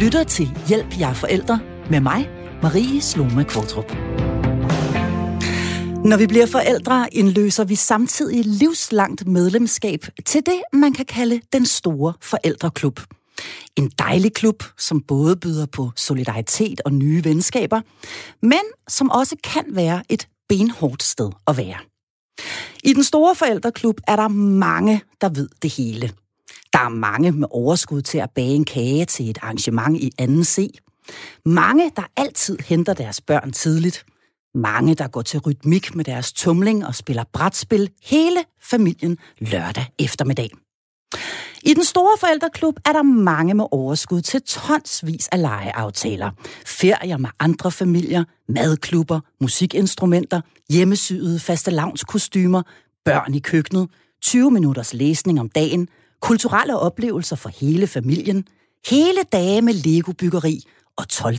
lytter til Hjælp jer forældre med mig, Marie Sloma Kvartrup. Når vi bliver forældre, indløser vi samtidig livslangt medlemskab til det, man kan kalde den store forældreklub. En dejlig klub, som både byder på solidaritet og nye venskaber, men som også kan være et benhårdt sted at være. I den store forældreklub er der mange, der ved det hele. Der er mange med overskud til at bage en kage til et arrangement i anden C. Mange, der altid henter deres børn tidligt. Mange, der går til rytmik med deres tumling og spiller brætspil hele familien lørdag eftermiddag. I den store forældreklub er der mange med overskud til tonsvis af legeaftaler. Ferier med andre familier, madklubber, musikinstrumenter, hjemmesyede fastelavnskostymer, børn i køkkenet, 20 minutters læsning om dagen, kulturelle oplevelser for hele familien, hele dage med legobyggeri og 12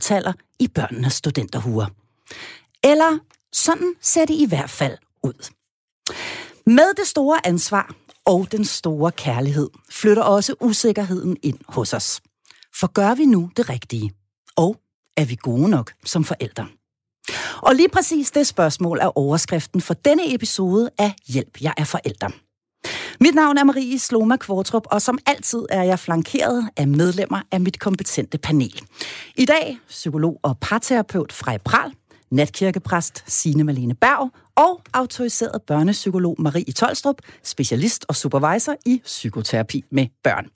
i børnenes studenterhuer. Eller sådan ser det i hvert fald ud. Med det store ansvar og den store kærlighed flytter også usikkerheden ind hos os. For gør vi nu det rigtige? Og er vi gode nok som forældre? Og lige præcis det spørgsmål er overskriften for denne episode af Hjælp, jeg er forælder. Mit navn er Marie Sloma Kvartrup, og som altid er jeg flankeret af medlemmer af mit kompetente panel. I dag psykolog og parterapeut Frej Pral, natkirkepræst Signe Malene Berg og autoriseret børnepsykolog Marie Tolstrup, specialist og supervisor i psykoterapi med børn.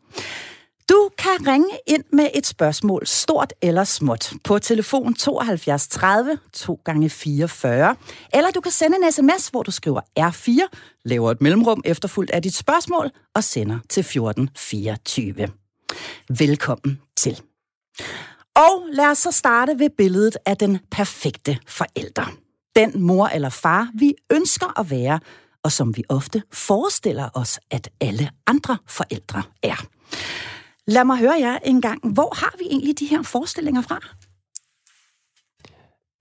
Du kan ringe ind med et spørgsmål, stort eller småt, på telefon 72 30 2 gange 44 eller du kan sende en sms, hvor du skriver R4, laver et mellemrum efterfulgt af dit spørgsmål og sender til 1424. Velkommen til. Og lad os så starte ved billedet af den perfekte forælder. Den mor eller far, vi ønsker at være, og som vi ofte forestiller os, at alle andre forældre er. Lad mig høre jer en gang. Hvor har vi egentlig de her forestillinger fra?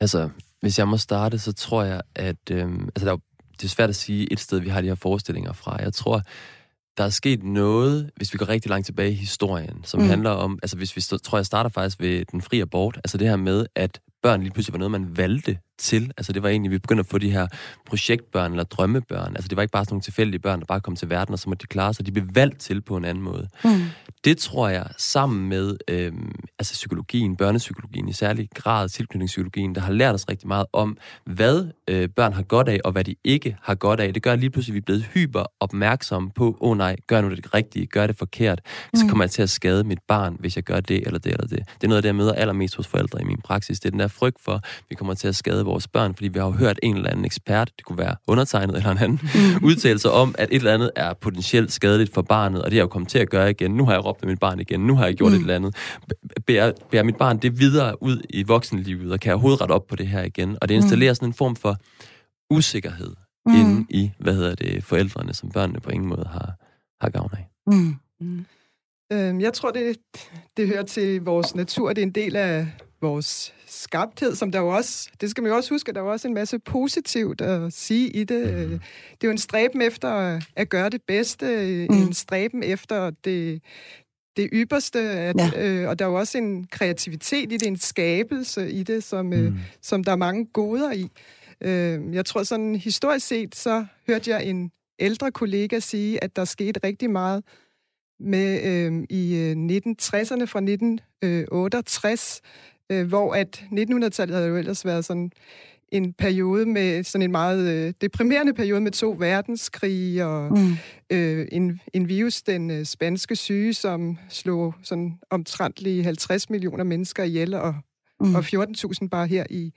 Altså, hvis jeg må starte, så tror jeg, at øhm, altså, der er, det er svært at sige et sted, vi har de her forestillinger fra. Jeg tror, der er sket noget, hvis vi går rigtig langt tilbage i historien, som mm. handler om, altså hvis vi, tror jeg starter faktisk ved den frie abort, altså det her med, at børn lige pludselig var noget, man valgte til. Altså det var egentlig, vi begyndte at få de her projektbørn eller drømmebørn. Altså det var ikke bare sådan nogle tilfældige børn, der bare kom til verden, og så måtte de klare sig. De blev valgt til på en anden måde. Mm. Det tror jeg, sammen med øhm, altså psykologien, børnepsykologien i særlig grad, tilknytningspsykologien, der har lært os rigtig meget om, hvad øh, børn har godt af, og hvad de ikke har godt af. Det gør lige pludselig, at vi er blevet hyper opmærksomme på, åh oh, nej, gør nu det rigtige, gør det forkert, så mm. kommer jeg til at skade mit barn, hvis jeg gør det eller det eller det. Det er noget jeg møder allermest hos forældre i min praksis. Det er den der frygt for, at vi kommer til at skade vores børn, fordi vi har jo hørt en eller anden ekspert, det kunne være undertegnet eller en anden, mm. udtale sig om, at et eller andet er potentielt skadeligt for barnet, og det har jeg jo kommet til at gøre igen. Nu har jeg råbt af mit barn igen, nu har jeg gjort mm. et eller andet. Bærer, bærer mit barn det videre ud i voksenlivet, og kan jeg overhovedet rette op på det her igen? Og det installerer sådan en form for usikkerhed mm. inde i, hvad hedder det, forældrene, som børnene på ingen måde har, har gavn af. Mm. Mm. Øhm, jeg tror, det, det hører til vores natur. Det er en del af vores skabthed, som der jo også, det skal man jo også huske, at der er også en masse positivt at sige i det. Mm. Det er jo en stræben efter at gøre det bedste, mm. en stræben efter det, det ypperste, at, ja. øh, og der er jo også en kreativitet i det, en skabelse i det, som, øh, mm. øh, som der er mange goder i. Øh, jeg tror sådan historisk set, så hørte jeg en ældre kollega sige, at der skete rigtig meget med øh, i 1960'erne fra 1968, øh, hvor at 1900-tallet havde jo ellers været sådan en periode med sådan en meget øh, deprimerende periode med to verdenskrige og mm. øh, en, en virus, den øh, spanske syge, som slog sådan omtrentligt 50 millioner mennesker ihjel og, mm. og 14.000 bare her i,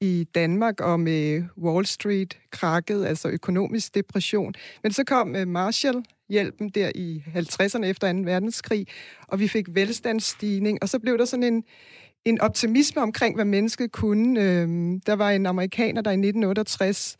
i Danmark og med Wall Street krakket, altså økonomisk depression. Men så kom øh, Marshall-hjælpen der i 50'erne efter 2. verdenskrig, og vi fik velstandsstigning, og så blev der sådan en, en optimisme omkring, hvad mennesket kunne. Øhm, der var en amerikaner, der i 1968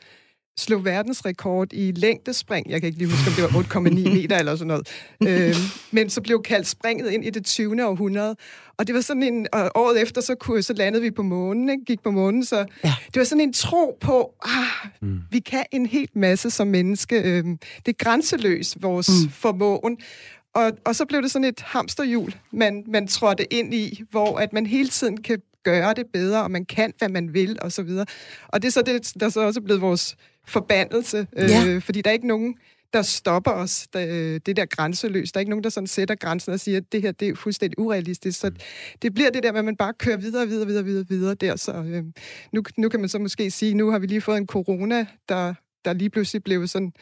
slog verdensrekord i længdespring. Jeg kan ikke lige huske, om det var 8,9 meter eller sådan noget. Øhm, men så blev kaldt springet ind i det 20. århundrede. Og det var sådan en... Og året efter, så, kunne, så landede vi på månen, ikke? gik på månen. Så ja. det var sådan en tro på, ah, mm. vi kan en helt masse som menneske. Øhm, det er grænseløst, vores mm. formåen. Og, og så blev det sådan et hamsterhjul, man, man trådte ind i, hvor at man hele tiden kan gøre det bedre, og man kan, hvad man vil, og så videre. Og det er så det, der er så også blevet vores forbandelse, ja. øh, fordi der er ikke nogen, der stopper os, der, det der grænseløst. Der er ikke nogen, der sådan sætter grænsen og siger, at det her det er fuldstændig urealistisk. Så det bliver det der med, at man bare kører videre, videre, videre, videre, videre der. Så øh, nu, nu kan man så måske sige, nu har vi lige fået en corona, der, der lige pludselig blev sådan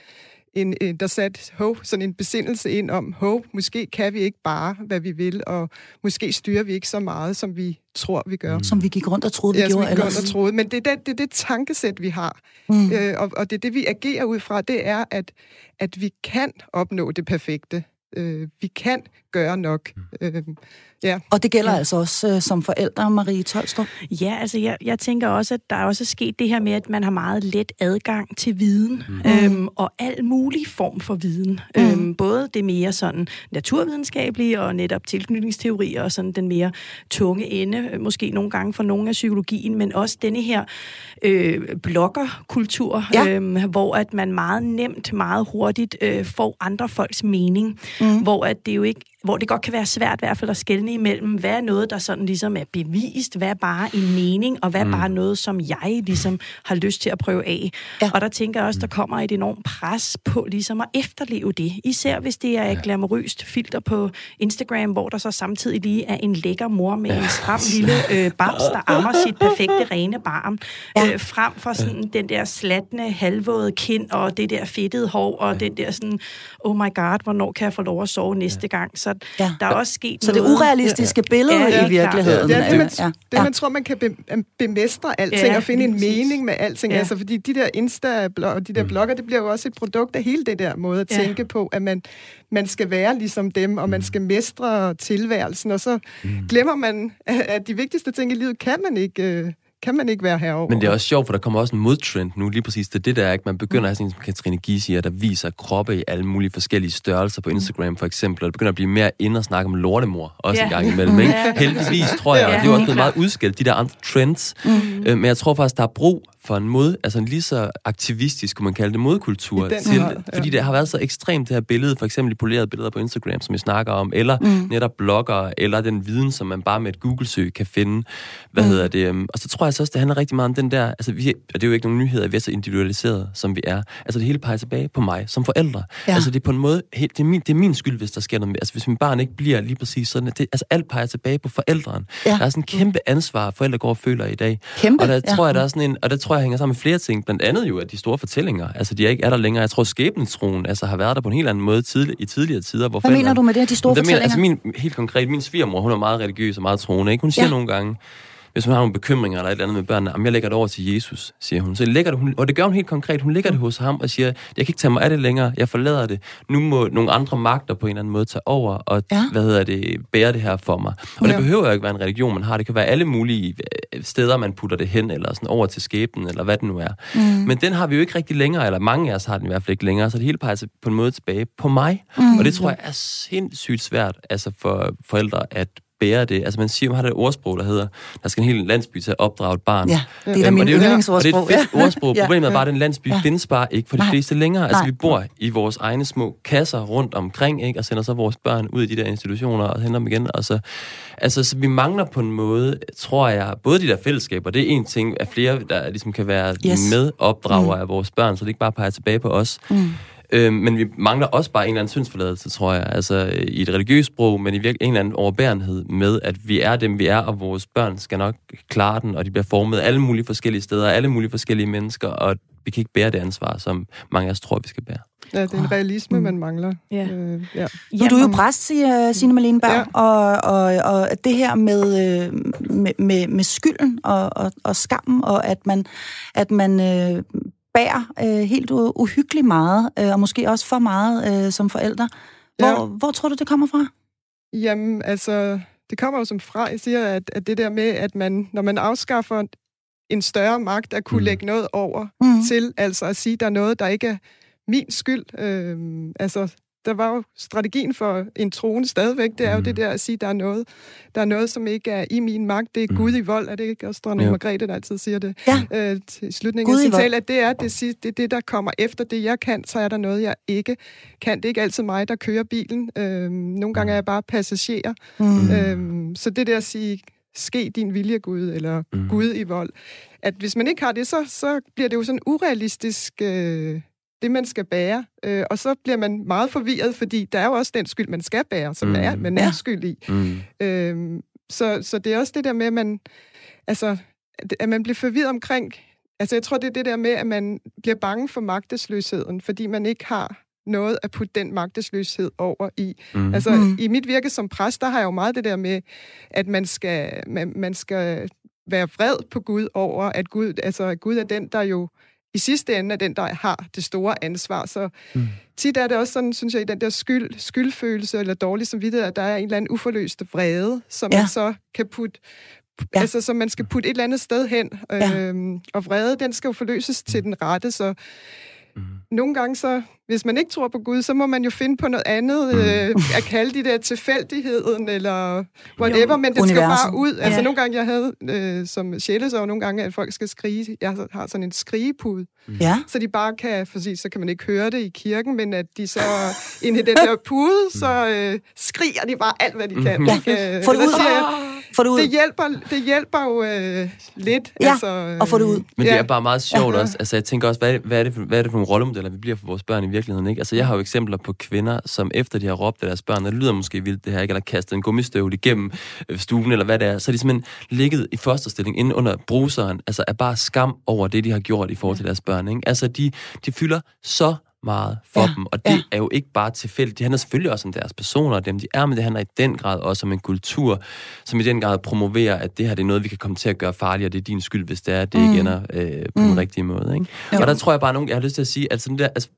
en, en, der satte ho, sådan en besindelse ind om, ho, måske kan vi ikke bare, hvad vi vil, og måske styrer vi ikke så meget, som vi tror, vi gør. Mm. Som vi gik rundt og troede, vi ja, gjorde. Ja, vi gik rundt og troede. Men det er det, det, er det tankesæt, vi har. Mm. Øh, og, og det er det, vi agerer ud fra, det er, at, at vi kan opnå det perfekte. Øh, vi kan gøre nok. Mm. Øh, Ja. Og det gælder ja. altså også øh, som forældre, Marie Tolstrup? Ja, altså jeg, jeg tænker også, at der er også sket det her med, at man har meget let adgang til viden, mm. øhm, og al mulig form for viden. Mm. Øhm, både det mere sådan naturvidenskabelige og netop tilknytningsteorier og sådan den mere tunge ende, måske nogle gange for nogle af psykologien, men også denne her øh, bloggerkultur, ja. øhm, hvor at man meget nemt, meget hurtigt øh, får andre folks mening, mm. hvor at det jo ikke hvor det godt kan være svært i hvert fald at skelne imellem, hvad er noget, der sådan ligesom er bevist, hvad er bare en mening, og hvad er mm. bare noget, som jeg ligesom har lyst til at prøve af. Ja. Og der tænker jeg også, der kommer et enormt pres på ligesom at efterleve det. Især hvis det er et ja. glamourøst filter på Instagram, hvor der så samtidig lige er en lækker mor med ja. en stram lille øh, babs, der ammer sit perfekte rene barn, ja. øh, frem for sådan den der slatne, halvvåde kind, og det der fedtede hår, og ja. den der sådan, oh my god, hvornår kan jeg få lov at sove næste ja. gang? Så ja. der er også sket Så noget. det urealistiske ja. billede ja, i virkeligheden. Ja, det, man, ja. det man tror, man kan be, bemestre alting ja, og finde en mening med alting. Ja. Altså, fordi de der insta og de der mm. blogger, det bliver jo også et produkt af hele det der måde at ja. tænke på, at man, man skal være ligesom dem, og man mm. skal mestre tilværelsen, og så mm. glemmer man, at de vigtigste ting i livet kan man ikke... Øh, kan man ikke være herovre. Men det er også sjovt, for der kommer også en modtrend nu, lige præcis det, det der er, ikke? man begynder at have sådan som Katrine Gie siger, der viser kroppe i alle mulige forskellige størrelser på Instagram for eksempel, og det begynder at blive mere ind og snakke om lortemor, også ja. en gang imellem. Ikke? Heldigvis, tror jeg, og det er også blevet meget udskilt, de der andre trends. Mm. Øh, men jeg tror faktisk, der er brug for en mod, altså en lige så aktivistisk, kunne man kalde det, modkultur. Til, ja. Fordi det har været så ekstremt, det her billede, for eksempel polerede billeder på Instagram, som vi snakker om, eller mm. netop blogger, eller den viden, som man bare med et Google-søg kan finde. Hvad mm. hedder det? Øhm, og så tror jeg så også, det handler rigtig meget om den der, altså vi, og det er jo ikke nogen nyheder, vi er så individualiseret, som vi er. Altså det hele peger tilbage på mig som forældre. Ja. Altså det er på en måde, helt, det, er min, det er min skyld, hvis der sker noget med. Altså hvis min barn ikke bliver lige præcis sådan, det, altså alt peger tilbage på forældrene. Ja. Der er sådan en kæmpe ansvar, forældre går og føler i dag. Kæmpe, og der ja. tror jeg, der er sådan en, og der tror jeg hænger sammen med flere ting, blandt andet jo, at de store fortællinger, altså de er ikke er der længere. Jeg tror, skæbnetroen altså, har været der på en helt anden måde tidlig, i tidligere tider. Hvor Hvad mener du med det, de store fortællinger? Mener, altså min, helt konkret, min svigermor, hun er meget religiøs og meget troende, ikke? Hun siger ja. nogle gange, hvis hun har nogle bekymringer eller et eller andet med børnene, jamen jeg lægger det over til Jesus, siger hun. Så lægger det, hun, og det gør hun helt konkret. Hun lægger det hos ham og siger, jeg kan ikke tage mig af det længere, jeg forlader det. Nu må nogle andre magter på en eller anden måde tage over og ja. hvad hedder det, bære det her for mig. Og ja. det behøver jo ikke være en religion, man har. Det kan være alle mulige øh, steder, man putter det hen, eller sådan over til skæbnen, eller hvad det nu er. Mm. Men den har vi jo ikke rigtig længere, eller mange af os har den i hvert fald ikke længere, så det hele peger på en måde tilbage på mig. Mm. Og det tror jeg er sindssygt svært altså for forældre at bære det. Altså man siger, man har det ordsprog, der hedder, der skal en hel landsby til at opdrage et barn. Ja, det er da min yndlingsordsprog. Og det er et fedt ordsprog. ja. Problemet er bare, at den landsby ja. findes bare ikke for de fleste længere. Altså Nej. vi bor i vores egne små kasser rundt omkring, ikke? og sender så vores børn ud i de der institutioner og henter dem igen. Og så, altså, så vi mangler på en måde, tror jeg, både de der fællesskaber, det er en ting af flere, der ligesom kan være yes. med opdrager mm. af vores børn, så det ikke bare peger tilbage på os. Mm. Øh, men vi mangler også bare en eller anden syndsforladelse, tror jeg. Altså i et religiøst sprog, men i virkelig en eller anden overbærenhed med, at vi er dem, vi er, og vores børn skal nok klare den, og de bliver formet alle mulige forskellige steder, alle mulige forskellige mennesker, og vi kan ikke bære det ansvar, som mange af os tror, vi skal bære. Ja, det er en realisme, man mangler. Ja. Øh, ja. Nu du er jo præst, siger Signe Malene Berg, ja. og, og, og det her med, øh, med, med, med skylden og, og, og skammen, og at man, at man øh, bærer øh, helt uhyggeligt meget, øh, og måske også for meget øh, som forældre. Hvor, ja. hvor tror du, det kommer fra? Jamen, altså, det kommer jo som fra, jeg siger, at, at det der med, at man, når man afskaffer en større magt, at kunne mm. lægge noget over mm. til, altså at sige, at der er noget, der ikke er min skyld. Øh, altså, der var jo strategien for en troende stadigvæk, det er mm. jo det der at sige, der er noget, der er noget, som ikke er i min magt. Det er mm. Gud i vold, er det ikke også dronning ja. Margrethe, der altid siger det ja. øh, til slutningen af sin tale, at det er det, det, det, det, der kommer efter det, jeg kan, så er der noget, jeg ikke kan. Det er ikke altid mig, der kører bilen. Øh, nogle gange er jeg bare passager. Mm. Øh, så det der at sige, ske din vilje, Gud, eller mm. Gud i vold, at hvis man ikke har det, så, så bliver det jo sådan urealistisk... Øh, det, man skal bære. Øh, og så bliver man meget forvirret, fordi der er jo også den skyld, man skal bære, som mm. er, man er skyld i. Mm. Øh, så, så det er også det der med, at man, altså, at man bliver forvirret omkring... Altså, jeg tror, det er det der med, at man bliver bange for magtesløsheden, fordi man ikke har noget at putte den magtesløshed over i. Mm. Altså, mm. i mit virke som præst, der har jeg jo meget det der med, at man skal, man, man skal være vred på Gud over, at Gud, altså, at Gud er den, der jo i sidste ende er den, der har det store ansvar. Så mm. tit er det også sådan, synes jeg, i den der skyld, skyldfølelse eller dårlig samvittighed, at der er en eller anden uforløst vrede, som ja. man så kan putte Ja. Altså, som man skal putte et eller andet sted hen. Ja. Øhm, og vrede, den skal jo forløses til den rette, så Mm. Nogle gange så, hvis man ikke tror på Gud, så må man jo finde på noget andet, mm. øh, at kalde de der tilfældigheden, eller whatever, men det skal bare ud. Altså ja. nogle gange, jeg havde øh, som sjælesov, nogle gange, at folk skal skrige, jeg har sådan en skrigepude, mm. ja. så de bare kan, for så kan man ikke høre det i kirken, men at de så ind i den der pude, så øh, skriger de bare alt, hvad de kan. Ja. Øh, Få det ud. Siger, få det ud. Det hjælper, det hjælper jo øh, lidt. Ja, altså, øh, og få det ud. Men det er bare meget sjovt ja. også. Altså, jeg tænker også, hvad, hvad, er det hvad er det for nogle rollemodeller, vi bliver for vores børn i virkeligheden? Ikke? Altså, jeg har jo eksempler på kvinder, som efter de har råbt af deres børn, og det lyder måske vildt det her, ikke? eller kastet en gummistøvle igennem øh, stuen, eller hvad det er, så er de simpelthen ligget i fosterstilling inde under bruseren, altså er bare skam over det, de har gjort i forhold til deres børn. Ikke? Altså, de, de fylder så meget for ja, dem. Og det ja. er jo ikke bare tilfældigt. Det handler selvfølgelig også om deres personer og dem, de er, men det handler i den grad også om en kultur, som i den grad promoverer, at det her det er noget, vi kan komme til at gøre farligt, og det er din skyld, hvis det er, at det mm. ikke ender øh, på mm. den rigtige måde. Ikke? Og der tror jeg bare, nogen, jeg har lyst til at sige, at sådan der, altså,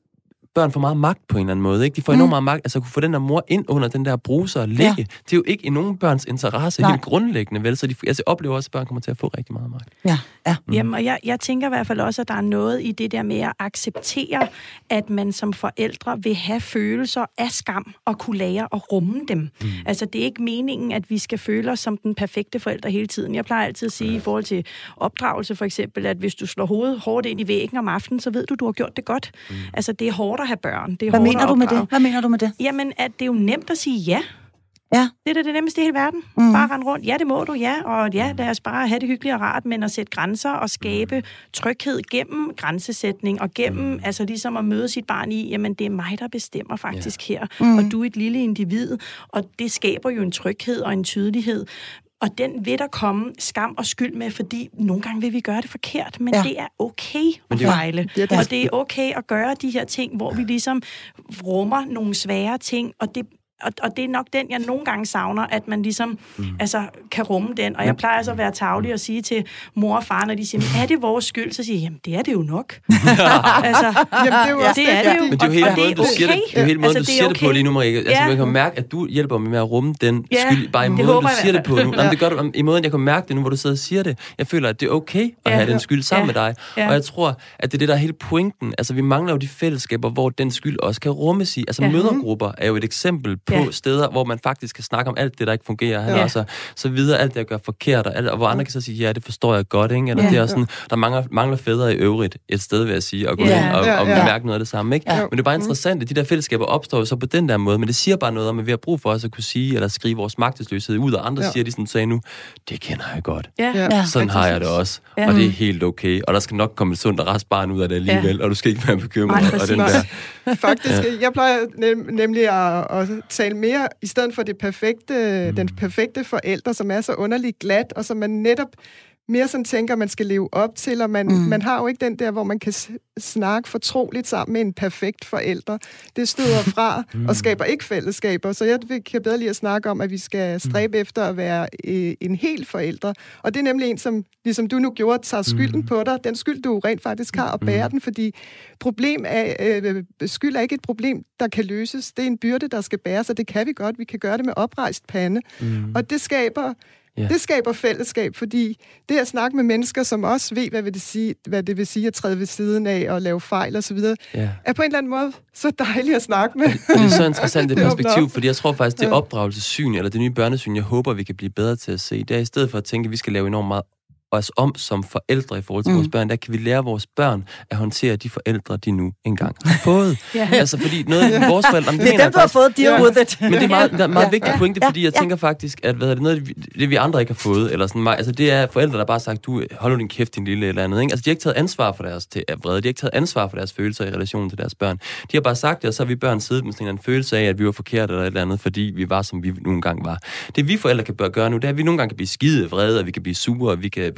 børn får meget magt på en eller anden måde. Ikke? De får mm. enormt meget magt. Altså at kunne få den der mor ind under den der bruser og ligge, ja. det er jo ikke i nogen børns interesse Nej. helt grundlæggende, vel? Så de, altså, jeg oplever også, at børn kommer til at få rigtig meget magt. Ja, ja. Mm. Jamen, og jeg, jeg tænker i hvert fald også, at der er noget i det der med at acceptere, at man som forældre vil have følelser af skam og kunne lære at rumme dem. Mm. Altså, det er ikke meningen, at vi skal føle os som den perfekte forælder hele tiden. Jeg plejer altid at sige ja. i forhold til opdragelse for eksempel, at hvis du slår hovedet hårdt ind i væggen om aftenen, så ved du, du har gjort det godt. Mm. Altså, det er hårdt at have børn. Det er Hvad mener du med det? Hvad mener du med det? Jamen, at det er jo nemt at sige ja. Ja. Det er da det nemmeste i hele verden. Mm. Bare rende rundt. Ja, det må du, ja. Og ja, lad os bare have det hyggeligt og rart, men at sætte grænser og skabe tryghed gennem grænsesætning og gennem, mm. altså ligesom at møde sit barn i, jamen det er mig, der bestemmer faktisk ja. her. Mm. Og du er et lille individ, og det skaber jo en tryghed og en tydelighed. Og den vil der komme skam og skyld med, fordi nogle gange vil vi gøre det forkert, men ja. det er okay at fejle. Ja, det og det er okay at gøre de her ting, hvor vi ligesom rummer nogle svære ting, og det og, og det er nok den, jeg nogle gange savner, at man ligesom mm. altså, kan rumme den. Og jeg plejer altså at være tavlig og sige til mor og far, når de siger, er det vores skyld? Så siger jeg, jamen det er det jo nok. altså, jamen, det er jo, ja, det er det jo. Men det er jo hele måden, du siger det, det, er jo hele måden, altså, du siger det, okay. det på lige nu, Marie. Altså, ja. man kan mærke, at du hjælper mig med at rumme den ja, skyld, bare i måden, du siger det på nu. Jamen, det gør du i måden, jeg kan mærke det nu, hvor du sidder og siger det. Jeg føler, at det er okay at ja. have den skyld sammen ja. med dig. Ja. Og jeg tror, at det er det, der er hele pointen. Altså, vi mangler jo de fællesskaber, hvor den skyld også kan rummes i. Altså, mødergrupper er jo et eksempel på steder, hvor man faktisk kan snakke om alt det, der ikke fungerer. Ja. Altså, så videre alt det, jeg gør forkert, og, alt, og hvor andre kan så sige, ja, det forstår jeg godt, ikke? Eller ja. det er sådan, der mangler, mangler fædre i øvrigt et sted, vil jeg sige, at gå ja. ind og, og, ja. mærke noget af det samme, ikke? Ja. Men det er bare interessant, at de der fællesskaber opstår jo så på den der måde, men det siger bare noget om, at vi har brug for os at kunne sige, eller skrive vores magtesløshed ud, og andre ja. siger de sådan, sagde nu, det kender jeg godt. Ja. Ja. Sådan har jeg det også, ja. og det er helt okay, og der skal nok komme et sundt og rest barn ud af det alligevel, ja. og du skal ikke være bekymret. Nej, og den der. Faktisk, ja. jeg plejer nem, nemlig at, at tale mere, i stedet for det perfekte, mm. den perfekte forælder, som er så underligt glat, og som man netop mere sådan tænker, man skal leve op til, og man, mm. man har jo ikke den der, hvor man kan snakke fortroligt sammen med en perfekt forælder. Det støder fra mm. og skaber ikke fællesskaber, så jeg kan bedre lige at snakke om, at vi skal stræbe mm. efter at være øh, en hel forælder. Og det er nemlig en, som, ligesom du nu gjorde, tager skylden mm. på dig. Den skyld, du rent faktisk har, og bærer mm. den, fordi problem er, øh, skyld er ikke et problem, der kan løses. Det er en byrde, der skal bæres, og det kan vi godt. Vi kan gøre det med oprejst pande. Mm. Og det skaber Ja. Det skaber fællesskab, fordi det at snakke med mennesker, som også ved, hvad, vil det, sige, hvad det vil sige at træde ved siden af og lave fejl osv., ja. er på en eller anden måde så dejligt at snakke med. Og det er så interessant det perspektiv, fordi jeg tror faktisk, det opdragelsessyn, eller det nye børnesyn, jeg håber, vi kan blive bedre til at se, det er i stedet for at tænke, at vi skal lave enormt meget os om som forældre i forhold til mm. vores børn, der kan vi lære vores børn at håndtere de forældre, de nu engang har fået. ja. Altså, fordi noget af vores forældre... Det, det er dem, du har fået, deal ja. with it. Men det er meget, meget ja. vigtigt pointe, fordi jeg tænker faktisk, at hvad er det, noget det, vi andre ikke har fået, eller sådan, altså det er forældre, der bare har sagt, du hold din kæft, din lille eller andet. Ikke? Altså, de har ikke taget ansvar for deres til, vrede, de har ikke taget ansvar for deres følelser i relation til deres børn. De har bare sagt det, og så har vi børn siddet med sådan en følelse af, at vi var forkert eller et eller andet, fordi vi var, som vi nogle gange var. Det vi forældre kan gøre nu, det er, at vi nogle gange kan blive skide vrede, og vi kan blive sure, og vi kan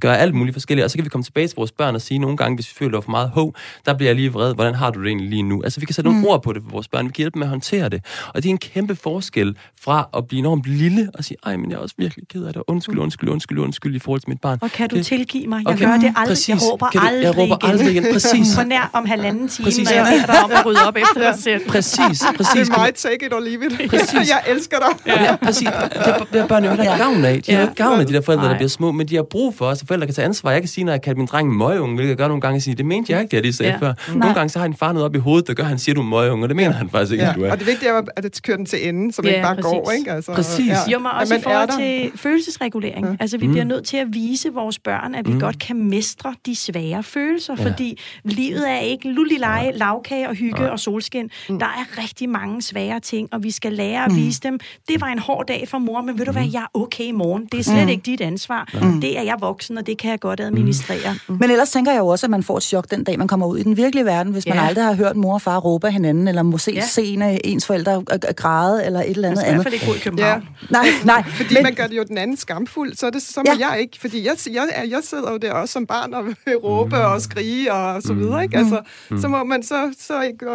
gøre alt mulige forskellige, og så kan vi komme tilbage til vores børn og sige nogle gange, hvis vi føler for meget hov, der bliver jeg lige vred, hvordan har du det egentlig lige nu? Altså vi kan sætte mm. nogle ord på det for vores børn, vi kan hjælpe dem med at håndtere det. Og det er en kæmpe forskel fra at blive enormt lille og sige, ej, men jeg er også virkelig ked af det, undskyld, undskyld, undskyld, undskyld i forhold til mit barn. Og kan du det, tilgive mig? Jeg okay. gør det aldrig, præcis. jeg råber kan aldrig Jeg råber aldrig igen. Præcis. På nær om halvanden time, præcis. når jeg beder dig om at rydde op efter dig selv. Præcis, præcis. Det er mig, take it or leave it. Præcis. jeg elsker dig. Ja, ja præcis. Det, det er børn jo ikke gavn af. De har ikke gavn af de der forældre, der bliver små, men de har brug for os, og forældre kan tage ansvar. Jeg kan sige, når jeg kalder min dreng møgeunge, hvilket jeg gør nogle gange at sige, det mente jeg ikke, det jeg lige sagde ja. før. Mm. Nogle gange så har han far noget op i hovedet, der gør, at han siger, du er møgeunge, og det mener han faktisk ikke, ja. du er. Og det vigtige er, at det kører den til enden, så man ja, ikke bare præcis. går, ikke? Altså, præcis. Ja. Jo, men også i forhold til følelsesregulering. Ja. Altså, vi mm. bliver nødt til at vise vores børn, at vi mm. godt kan mestre de svære følelser, ja. fordi livet er ikke lullileje, ja. lavkage og hygge ja. og solskin. Mm. Der er rigtig mange svære ting, og vi skal lære at mm. vise dem. Det var en hård dag for mor, men ved du hvad, jeg er okay i morgen. Det er slet mm. ikke dit ansvar. Mm. Det er jeg voksen, og det kan jeg godt administrere. Mm. Men ellers tænker jeg jo også, at man får et chok den dag, man kommer ud i den virkelige verden, hvis ja. man aldrig har hørt mor og far råbe af hinanden, eller måske ja. se en af ens forældre græde, eller et eller andet andet. Det er i hvert fald ikke Ja. Nej, nej. Fordi men... man gør det jo den anden skamfuld, så, er det, så må ja. jeg ikke. Fordi jeg, jeg, jeg sidder jo der også som barn og vil råbe mm. og skrige og så videre. Ikke? Altså, mm. Så må man så, så ikke,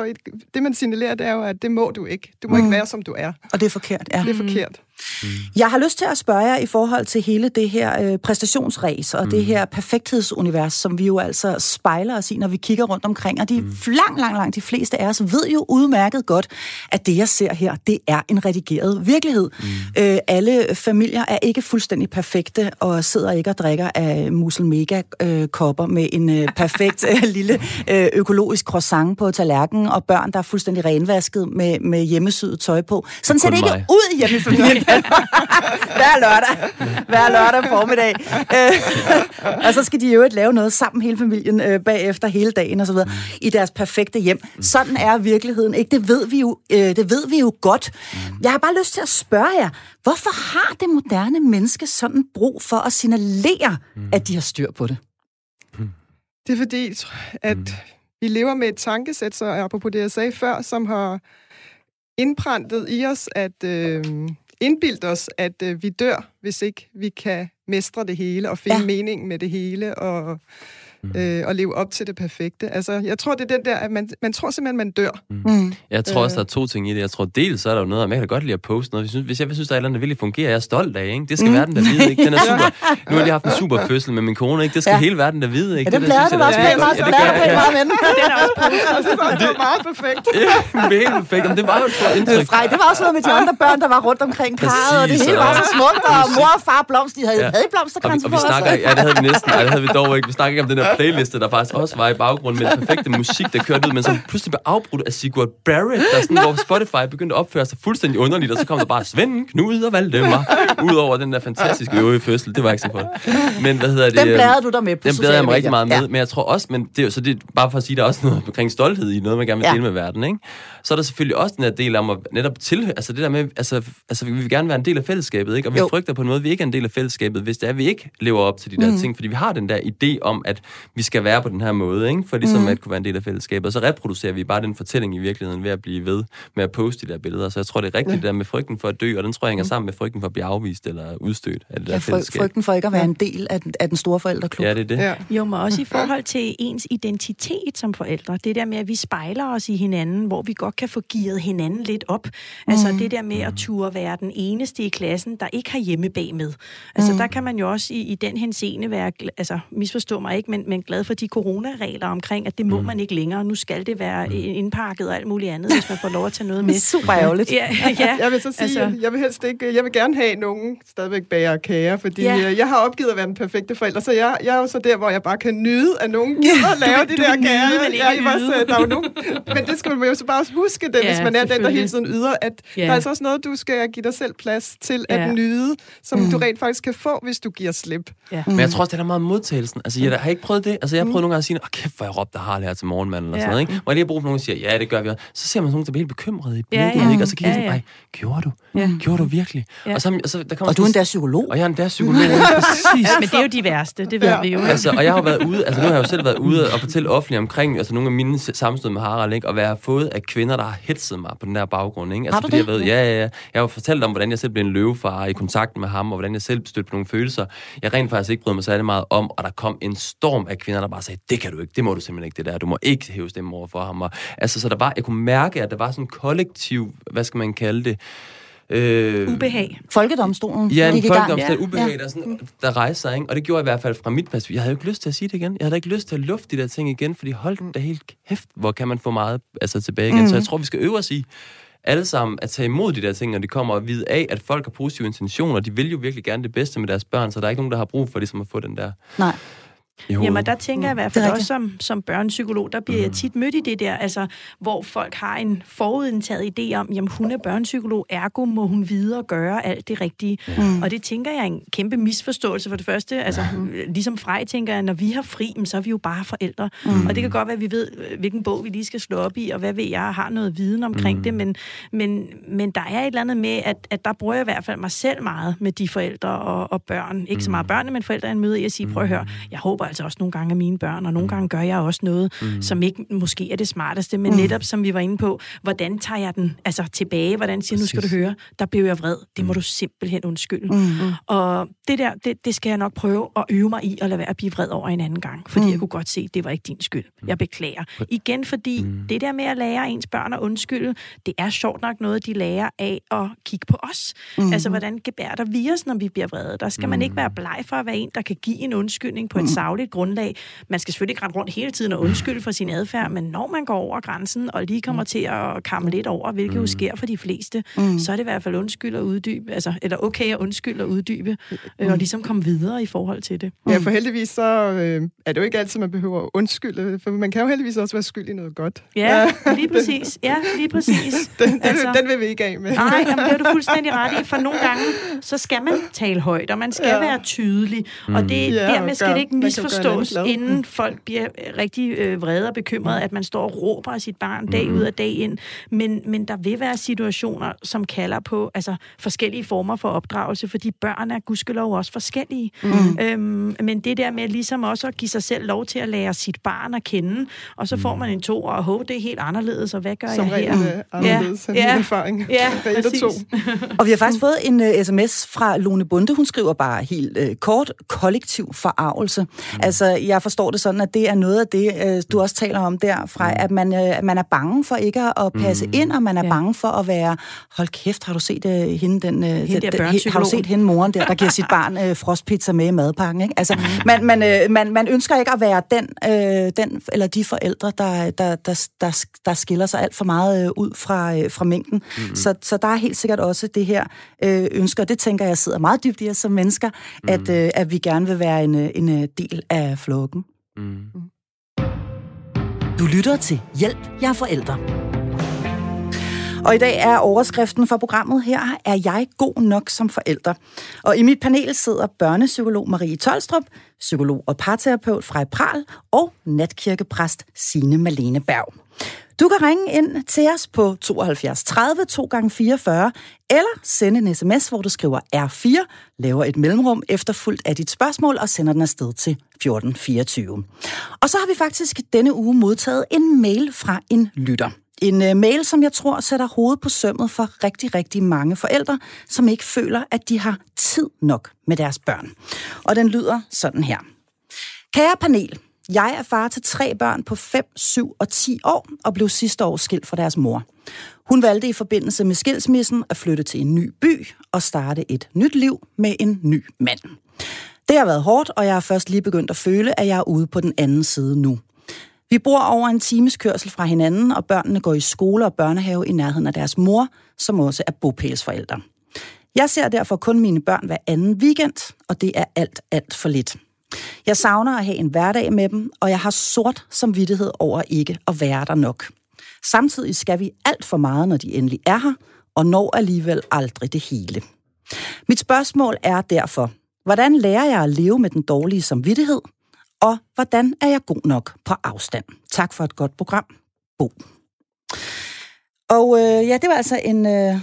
det man signalerer, det er jo, at det må du ikke. Du må mm. ikke være, som du er. Og det er forkert, ja. Det er forkert. Mm. Jeg har lyst til at spørge jer i forhold til hele det her øh, præstationsræs og mm. det her perfekthedsunivers, som vi jo altså spejler os i, når vi kigger rundt omkring. Og de mm. lang, lang, lang de fleste af os ved jo udmærket godt, at det, jeg ser her, det er en redigeret virkelighed. Mm. Øh, alle familier er ikke fuldstændig perfekte og sidder ikke og drikker af musel mega øh, kopper med en øh, perfekt øh, lille øh, økologisk croissant på tallerkenen og børn, der er fuldstændig renvasket med, med hjemmesyet tøj på. Sådan ser det ikke mig. ud hjemme i familien. Hver lørdag. Hver lørdag formiddag. Øh, og så skal de jo lave noget sammen, hele familien, øh, bagefter hele dagen og så videre, i deres perfekte hjem. Sådan er virkeligheden ikke. Det ved vi jo, øh, det ved vi jo godt. Jeg har bare lyst til at spørge jer, hvorfor har det moderne menneske sådan brug for at signalere, at de har styr på det? Det er fordi, at vi lever med et tankesæt, så apropos det, jeg sagde før, som har indprintet i os, at øh, indbildt os, at øh, vi dør, hvis ikke vi kan mestre det hele og finde ja. mening med det hele og. Øh, og leve op til det perfekte. Altså, jeg tror, det er den der, at man, man tror simpelthen, man dør. Mm. Mm. Jeg tror også, der er to ting i det. Jeg tror, dels så er der jo noget, at man kan godt lide at poste noget. Hvis, synes, hvis jeg synes, der er et eller andet, der virkelig fungerer, jeg er stolt af, ikke? Det skal mm. verden der vide, ikke? Den er super. Nu har jeg haft en super fødsel med min kone, ikke? Det skal ja. hele verden der vide, ikke? Ja, det, det blærer du også pænt meget, det pænt meget, men. Den er også Det var meget perfekt. Ja, helt perfekt. Men det var jo et stort indtryk. Frej, det var også noget med de andre børn, der var rundt omkring karret, og det hele var så smukt, og mor og far blomst, de havde, havde blomsterkranser på os. Og vi snakker, ja, det havde vi næsten, ja, det havde vi dog ikke. Vi snakker ikke om den der playliste, der faktisk også var i baggrunden med den perfekte musik, der kørte ud, men så pludselig blev afbrudt af Sigurd Barrett, der sådan, hvor Spotify begyndte at opføre sig fuldstændig underligt, og så kom der bare Svend, Knud og Valdemar ud over den der fantastiske øvrige fødsel. Det var ikke så godt. Men hvad hedder det? Den bladrede du der med på Den bladrede jeg mig rigtig meget med, ja. men jeg tror også, men det er jo så det er bare for at sige, der er også noget omkring stolthed i noget, man gerne vil dele ja. med verden, ikke? Så er der selvfølgelig også den her del om at netop til, altså det der med, altså, altså vi vil gerne være en del af fællesskabet, ikke? Og vi jo. frygter på en måde, at vi ikke er en del af fællesskabet, hvis det er, at vi ikke lever op til de der mm. ting, fordi vi har den der idé om, at vi skal være på den her måde, ikke? For ligesom mm. at kunne være en del af fællesskabet. Og så reproducerer vi bare den fortælling i virkeligheden ved at blive ved med at poste de der billeder. Så jeg tror, det er rigtigt ja. det der med frygten for at dø, og den tror jeg hænger mm. sammen med frygten for at blive afvist eller udstødt af det ja, der fællesskab. frygten for ikke at være en del af den, af den store forældreklub. Ja, det er det. Ja. Jo, men også i forhold til ens identitet som forældre. Det der med, at vi spejler os i hinanden, hvor vi godt kan få gearet hinanden lidt op. Altså mm. det der med at ture være den eneste i klassen, der ikke har hjemme bag med. Altså mm. der kan man jo også i, i den henseende være, altså misforstå mig ikke, men, men glad for de coronaregler omkring, at det må mm. man ikke længere. Nu skal det være mm. indpakket og alt muligt andet, hvis man får lov at tage noget med. Super ærgerligt. Ja, ja. Jeg vil så sige, altså, jeg vil helst ikke, jeg vil gerne have nogen stadigvæk bager kager, fordi ja. jeg har opgivet at være den perfekte forælder, så jeg, jeg er jo så der, hvor jeg bare kan nyde, at nogen gider at lave de der kager. Nyde, jeg, jeg, også, der er jo nogen, men det skal man jo så bare huske, det, ja, hvis man er den, der hele tiden yder, at ja. der er altså også noget, du skal give dig selv plads til at ja. nyde, som mm. du rent faktisk kan få, hvis du giver slip. Ja. Mm. Men jeg tror også, det er meget modtagelsen. Altså, jeg har ikke prøvet det. Altså, jeg har prøvet mm. nogle gange at sige, åh, kæft, hvor jeg råbte har her til morgenmanden, eller ja. sådan noget, ikke? Hvor jeg lige har brug for nogen, der siger, ja, det gør vi også. Så ser man nogen, der bliver helt bekymret i blikket, ja, ja. ikke? Og så kigger jeg ja, ja. sådan, gjorde du? Ja. Gjorde du virkelig? Ja. Og, så, og, så, der kommer og du er endda psykolog. Og jeg er endda psykolog, præcis. Men det er jo de værste, det ved ja. vi jo. Altså, og jeg har været ude, altså nu har jeg jo selv været ude og fortælle offentligt omkring, altså nogle af mine sammenstød med Harald, ikke? Og være fået af kvinder, der har hetset mig på den der baggrund, ikke? Altså, har du fordi det? Jeg ved, ja, ja, ja. Jeg har jo fortalt om, hvordan jeg selv blev en løvefar i kontakt med ham, og hvordan jeg selv stødte på nogle følelser, jeg rent faktisk ikke brød mig særlig meget om, og der kom en storm af kvinder, der bare sagde, det kan du ikke, det må du simpelthen ikke, det der, du må ikke hæve stemme over for ham. Og, altså, så der var, jeg kunne mærke, at der var sådan en kollektiv, hvad skal man kalde det, Øh, ubehag. Folkedomstolen. Ja, en folkedomstol. Ja. Ubehag, ja. der, sådan, der rejser sig, ikke? Og det gjorde jeg i hvert fald fra mit perspektiv. Jeg havde jo ikke lyst til at sige det igen. Jeg havde ikke lyst til at lufte de der ting igen, fordi hold da helt kæft, hvor kan man få meget altså, tilbage igen. Mm. Så jeg tror, vi skal øve os i alle sammen at tage imod de der ting, når de kommer og vide af, at folk har positive intentioner. De vil jo virkelig gerne det bedste med deres børn, så der er ikke nogen, der har brug for ligesom at få den der... Nej. Jamen, der tænker jeg i hvert fald også som, som børnepsykolog, der bliver mm. jeg tit mødt i det der, altså, hvor folk har en forudindtaget idé om, jamen hun er børnepsykolog, ergo må hun vide og gøre alt det rigtige. Mm. Og det tænker jeg er en kæmpe misforståelse for det første. Altså, mm. ligesom Frej tænker jeg, når vi har fri, så er vi jo bare forældre. Mm. Og det kan godt være, at vi ved, hvilken bog vi lige skal slå op i, og hvad ved jeg, har noget viden omkring mm. det, men, men, men der er et eller andet med, at, at der bruger jeg i hvert fald mig selv meget med de forældre og, og børn. Ikke mm. så meget børnene, men forældre en møde i at sige, prøv at høre, jeg håber altså også nogle gange af mine børn, og nogle mm. gange gør jeg også noget, mm. som ikke måske er det smarteste, men mm. netop som vi var inde på, hvordan tager jeg den altså tilbage? Hvordan siger nu skal du høre, der blev jeg vred. Det må mm. du simpelthen undskylde. Mm. Og det der, det, det skal jeg nok prøve at øve mig i at lade være at blive vred over en anden gang, fordi mm. jeg kunne godt se, at det var ikke din skyld. Jeg mm. beklager. Igen, fordi mm. det der med at lære ens børn at undskylde, det er sjovt nok noget, de lærer af at kigge på os. Mm. Altså, hvordan gebærder vi os, når vi bliver vrede? Der skal mm. man ikke være bleg for at være en, der kan give en undskyldning på et mm. savligt grundlag, grundlag. Man skal selvfølgelig ikke rette rundt hele tiden og undskylde for sin adfærd, men når man går over grænsen og lige kommer mm. til at kamme lidt over, hvilket mm. jo sker for de fleste, mm. så er det i hvert fald undskyld og uddybe, altså, eller okay at undskylde og uddybe, øh, og ligesom komme videre i forhold til det. Ja, for heldigvis så øh, er det jo ikke altid, man behøver at undskylde, for man kan jo heldigvis også være skyld i noget godt. Ja, lige præcis. Ja, lige præcis. den, den, altså, den vil vi ikke af med. Nej, jamen, det er du fuldstændig ret i, for nogle gange, så skal man tale højt, og man skal ja. være tydelig, mm. og det, ja, dermed skal det ikke misforstås, inden folk bliver rigtig øh, vrede og bekymrede, at man står og råber af sit barn dag ud og dag ind. Men, men der vil være situationer, som kalder på altså, forskellige former for opdragelse, fordi børn er gudskelov også forskellige. Mm. Øhm, men det der med ligesom også at give sig selv lov til at lære sit barn at kende, og så får man en to, og hov, det er helt anderledes, og hvad gør som jeg her? Som regel anderledes ja. ja. erfaring. Ja, præcis. To. og vi har faktisk fået en uh, sms fra Lone Bunde, hun skriver bare helt uh, kort, kollektiv forarvelse. Mm. Altså, jeg forstår det sådan, at det er noget af det, øh, du også taler om derfra, mm. at man, øh, man er bange for ikke at passe mm. ind, og man er ja. bange for at være, hold kæft, har du set uh, hende, den, uh, hende den, har du set hende moren der, der giver sit barn uh, frostpizza med i madpakken, ikke? Altså, mm. man, man, uh, man, man ønsker ikke at være den, uh, den eller de forældre, der, der, der, der, der skiller sig alt for meget uh, ud fra, uh, fra mængden. Mm. Så, så der er helt sikkert også det her uh, ønsker, det tænker jeg sidder meget dybt i os som mennesker, mm. at, uh, at vi gerne vil være en, en del af flokken. Mm. Du lytter til Hjælp, jeg er forældre. Og i dag er overskriften for programmet her, er jeg god nok som forælder? Og i mit panel sidder børnepsykolog Marie Tolstrup, psykolog og parterapeut Frej Pral og natkirkepræst Sine Malene Berg. Du kan ringe ind til os på 72 30 2 gange 44 eller sende en sms, hvor du skriver R4, laver et mellemrum efterfulgt af dit spørgsmål og sender den afsted til 1424. Og så har vi faktisk denne uge modtaget en mail fra en lytter. En øh, mail, som jeg tror sætter hovedet på sømmet for rigtig, rigtig mange forældre, som ikke føler, at de har tid nok med deres børn. Og den lyder sådan her. Kære panel, jeg er far til tre børn på 5, 7 og 10 år og blev sidste år skilt fra deres mor. Hun valgte i forbindelse med skilsmissen at flytte til en ny by og starte et nyt liv med en ny mand. Det har været hårdt, og jeg har først lige begyndt at føle, at jeg er ude på den anden side nu. Vi bor over en times kørsel fra hinanden, og børnene går i skole og børnehave i nærheden af deres mor, som også er bopælsforældre. Jeg ser derfor kun mine børn hver anden weekend, og det er alt, alt for lidt. Jeg savner at have en hverdag med dem, og jeg har sort samvittighed over ikke at være der nok. Samtidig skal vi alt for meget, når de endelig er her, og når alligevel aldrig det hele. Mit spørgsmål er derfor, hvordan lærer jeg at leve med den dårlige samvittighed, og hvordan er jeg god nok på afstand? Tak for et godt program, Bo. Og øh, ja, det var altså en, øh,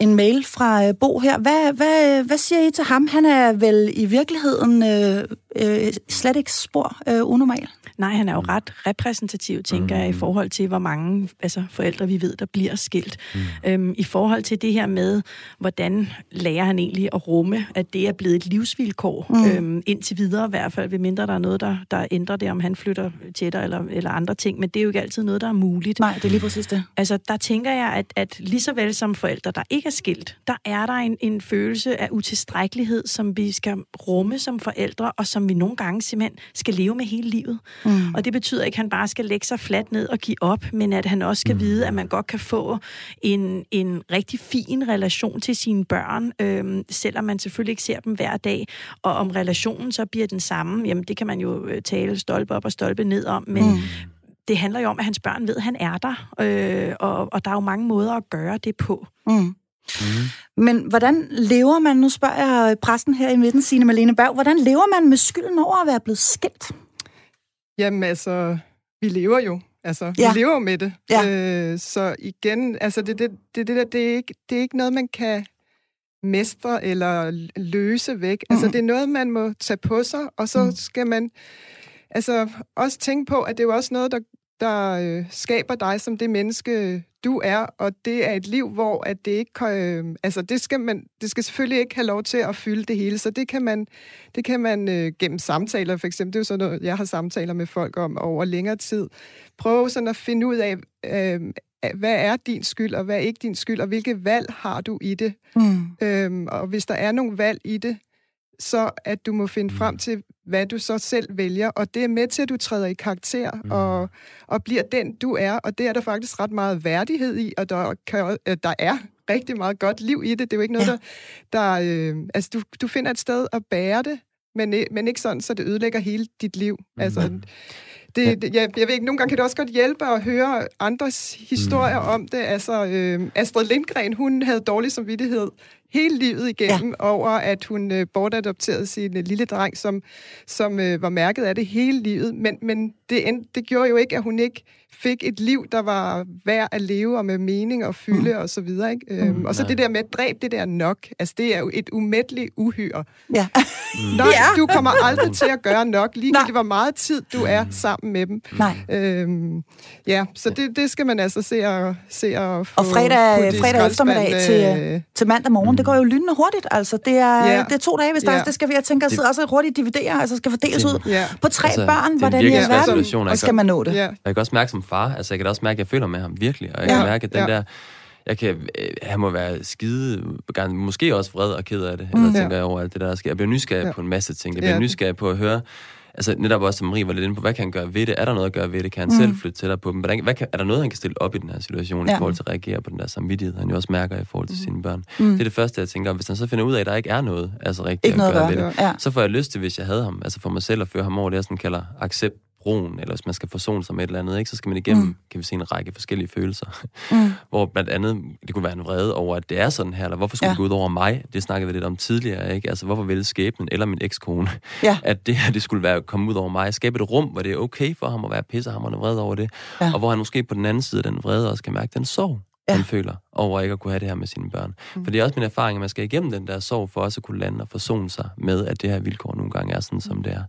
en mail fra øh, Bo her. Hvad, hvad, hvad siger I til ham? Han er vel i virkeligheden øh, øh, slet ikke spor øh, unormal. Nej, han er jo ret repræsentativ, tænker mm. jeg, i forhold til, hvor mange altså, forældre vi ved, der bliver skilt. Mm. Øhm, I forhold til det her med, hvordan lærer han egentlig at rumme, at det er blevet et livsvilkår, mm. øhm, indtil videre i hvert fald, ved mindre der er noget, der, der ændrer det, om han flytter tættere eller, eller andre ting, men det er jo ikke altid noget, der er muligt. Nej, det er lige præcis det. Altså, der tænker jeg, at, at lige så vel som forældre, der ikke er skilt, der er der en, en følelse af utilstrækkelighed, som vi skal rumme som forældre, og som vi nogle gange simpelthen skal leve med hele livet. Mm. Og det betyder ikke, at han bare skal lægge sig fladt ned og give op, men at han også skal mm. vide, at man godt kan få en, en rigtig fin relation til sine børn, øhm, selvom man selvfølgelig ikke ser dem hver dag. Og om relationen så bliver den samme, jamen det kan man jo øh, tale stolpe op og stolpe ned om, men mm det handler jo om, at hans børn ved, at han er der, øh, og, og der er jo mange måder at gøre det på. Mm. Mm. Men hvordan lever man, nu spørger jeg præsten her i midten, Signe Malene Berg, hvordan lever man med skylden over at være blevet skilt? Jamen altså, vi lever jo. Altså, ja. vi lever med det. Ja. Øh, så igen, altså, det, det, det, det, der, det, er ikke, det er ikke noget, man kan mestre eller løse væk. Mm. Altså, det er noget, man må tage på sig, og så mm. skal man altså også tænke på, at det er jo også noget, der, der øh, skaber dig som det menneske, du er, og det er et liv, hvor at det ikke øh, altså det skal man det skal selvfølgelig ikke have lov til at fylde det hele, så det kan man det kan man øh, gennem samtaler for eksempel, det er jo sådan noget, jeg har samtaler med folk om over længere tid. Prøve sådan at finde ud af øh, hvad er din skyld, og hvad er ikke din skyld, og hvilke valg har du i det? Mm. Øhm, og hvis der er nogle valg i det, så at du må finde frem til, hvad du så selv vælger, og det er med til, at du træder i karakter mm. og, og bliver den, du er, og det er der faktisk ret meget værdighed i, og der, kan, øh, der er rigtig meget godt liv i det. Det er jo ikke noget, ja. der... der øh, altså, du, du finder et sted at bære det, men, men ikke sådan, så det ødelægger hele dit liv. Mm. Det, det, jeg, jeg ved ikke, nogle gange kan det også godt hjælpe at høre andres historier mm. om det. Altså, øh, Astrid Lindgren, hun havde dårlig samvittighed hele livet igennem ja. over, at hun øh, bortadopterede sin øh, lille dreng, som, som øh, var mærket af det hele livet. Men, men det, end, det gjorde jo ikke, at hun ikke fik et liv, der var værd at leve og med mening og fylde mm. og så videre. Ikke? Øhm, mm, og så ja. det der med at dræbe det der nok, altså det er jo et umætteligt uhyre. Ja. Mm. Nok, ja. du kommer aldrig til at gøre nok, ligegyldigt hvor meget tid du er mm. sammen med dem. Nej. Øhm, ja, så det, det skal man altså se og, se og få Og fredag, fredag eftermiddag til, øh, til mandag morgen, mm. det går jo lynende hurtigt, altså. Det er, ja. det er to dage, hvis der ja. det skal vi, jeg tænker, at sidde også hurtigt dividere, altså skal fordeles ud ja. på tre altså, børn, hvordan i alverden, og skal man nå det. Ja. Jeg kan også mærke som far, altså jeg kan også mærke, at jeg føler med ham virkelig, og jeg ja. kan mærke, at den ja. der, jeg kan, øh, han må være skide, måske også vred og ked af det, mm. eller tænker jeg over alt det der sker. Jeg bliver nysgerrig ja. på en masse ting. Jeg bliver ja. nysgerrig på at høre, altså netop også, som Marie var lidt inde på, hvad kan han gøre ved det? Er der noget at gøre ved det? Kan han mm. selv flytte tættere på dem? Hvordan, hvad kan, er der noget, han kan stille op i den her situation ja. i forhold til at reagere på den der samvittighed, han jo også mærker i forhold til mm. sine børn? Mm. Det er det første, jeg tænker, hvis han så finder ud af, at der ikke er noget altså rigtigt ikke at gøre, gøre ved det, ja. så får jeg lyst til, hvis jeg havde ham, altså for mig selv at føre ham over det, jeg sådan kalder accept broen, eller hvis man skal forsone sig med et eller andet, ikke, så skal man igennem, mm. kan vi se, en række forskellige følelser. Mm. Hvor blandt andet, det kunne være en vrede over, at det er sådan her, eller hvorfor skulle ja. det gå ud over mig? Det snakkede vi lidt om tidligere, ikke? Altså, hvorfor ville skæbnen eller min ekskone, ja. at det her, det skulle være komme ud over mig? Skabe et rum, hvor det er okay for ham at være pissehammerende vred over det, ja. og hvor han måske på den anden side af den vrede også kan mærke den sorg ja. han føler over ikke at kunne have det her med sine børn. Mm. For det er også min erfaring, at man skal igennem den der sorg for også at kunne lande og forsone sig med, at det her vilkår nogle gange er sådan, som det er.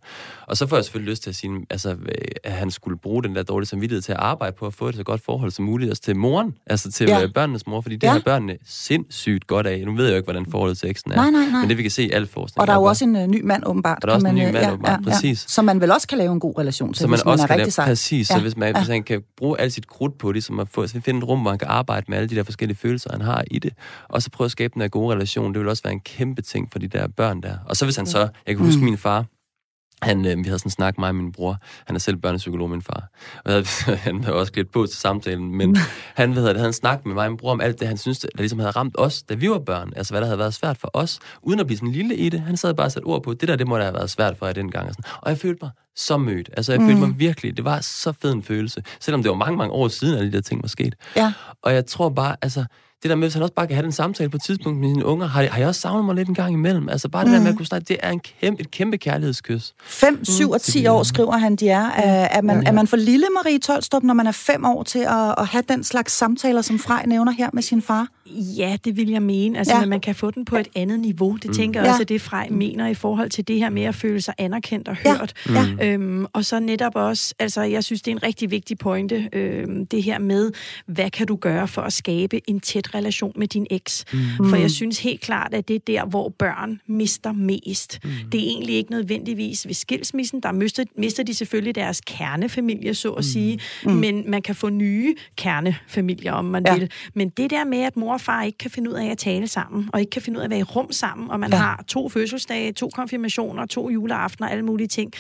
Og så får jeg selvfølgelig lyst til at sige, altså, at han skulle bruge den der dårlige samvittighed til at arbejde på at få et så godt forhold som muligt, også til moren, altså til ja. børnenes mor, fordi det ja. har børnene sindssygt godt af. Nu ved jeg jo ikke, hvordan forholdet til eksen er, nej, nej, nej. men det vi kan se i al forskning. Og der er jo også en uh, ny mand, åbenbart. Og der er også en ny mand, ja, åbenbart, ja, præcis. Ja. Som man vel også kan lave en god relation til, så man hvis man også er rigtig lave, Præcis, ja. så hvis man, ja. hvis man kan bruge alt sit krudt på det, som at få, så finde et rum, hvor man kan arbejde med alle de der forskellige følelser, han har i det. Og så prøve at skabe den der gode relation. Det vil også være en kæmpe ting for de der børn der. Og så hvis han så, jeg kan huske mm. min far, han, øh, vi havde sådan en snak, mig og min bror. Han er selv børnepsykolog, min far. Og havde, han havde også klædt på til samtalen, men han, hvad det, havde en snak med mig og min bror om alt det, han synes, der ligesom havde ramt os, da vi var børn. Altså, hvad der havde været svært for os, uden at blive sådan lille i det. Han sad bare og satte ord på, det der, det må da have været svært for jer dengang. Og, sådan. og jeg følte mig så mødt. Altså, jeg mm. følte mig virkelig, det var så fed en følelse. Selvom det var mange, mange år siden, at de der ting var sket. Ja. Og jeg tror bare, altså, det der med, hvis han også bare kan have den samtale på et tidspunkt med sine unger, har, har jeg også savnet mig lidt en gang imellem. Altså bare det mm. der med at kunne snakke, det er en kæmpe, et kæmpe kærlighedskys. 5, 7 mm. og 10 år skriver han, de er. Er, er, man, ja, ja. er man for lille, Marie Tolstrup, når man er 5 år til at, at have den slags samtaler, som Frej nævner her med sin far? Ja, det vil jeg mene. Altså, ja. man kan få den på et andet niveau. Det mm. tænker jeg ja. også, at det Frej mener i forhold til det her med at føle sig anerkendt og hørt. Ja. Ja. Øhm, og så netop også, altså jeg synes, det er en rigtig vigtig pointe, øhm, det her med, hvad kan du gøre for at skabe en tæt relation med din eks? Mm. For jeg synes helt klart, at det er der, hvor børn mister mest. Mm. Det er egentlig ikke nødvendigvis ved skilsmissen. Der mister, mister de selvfølgelig deres kernefamilie, så at mm. sige. Mm. Men man kan få nye kernefamilier, om man ja. vil. Men det der med, at mor far ikke kan finde ud af at tale sammen, og ikke kan finde ud af at være i rum sammen, og man ja. har to fødselsdage, to konfirmationer, to juleaftener, alle mulige ting.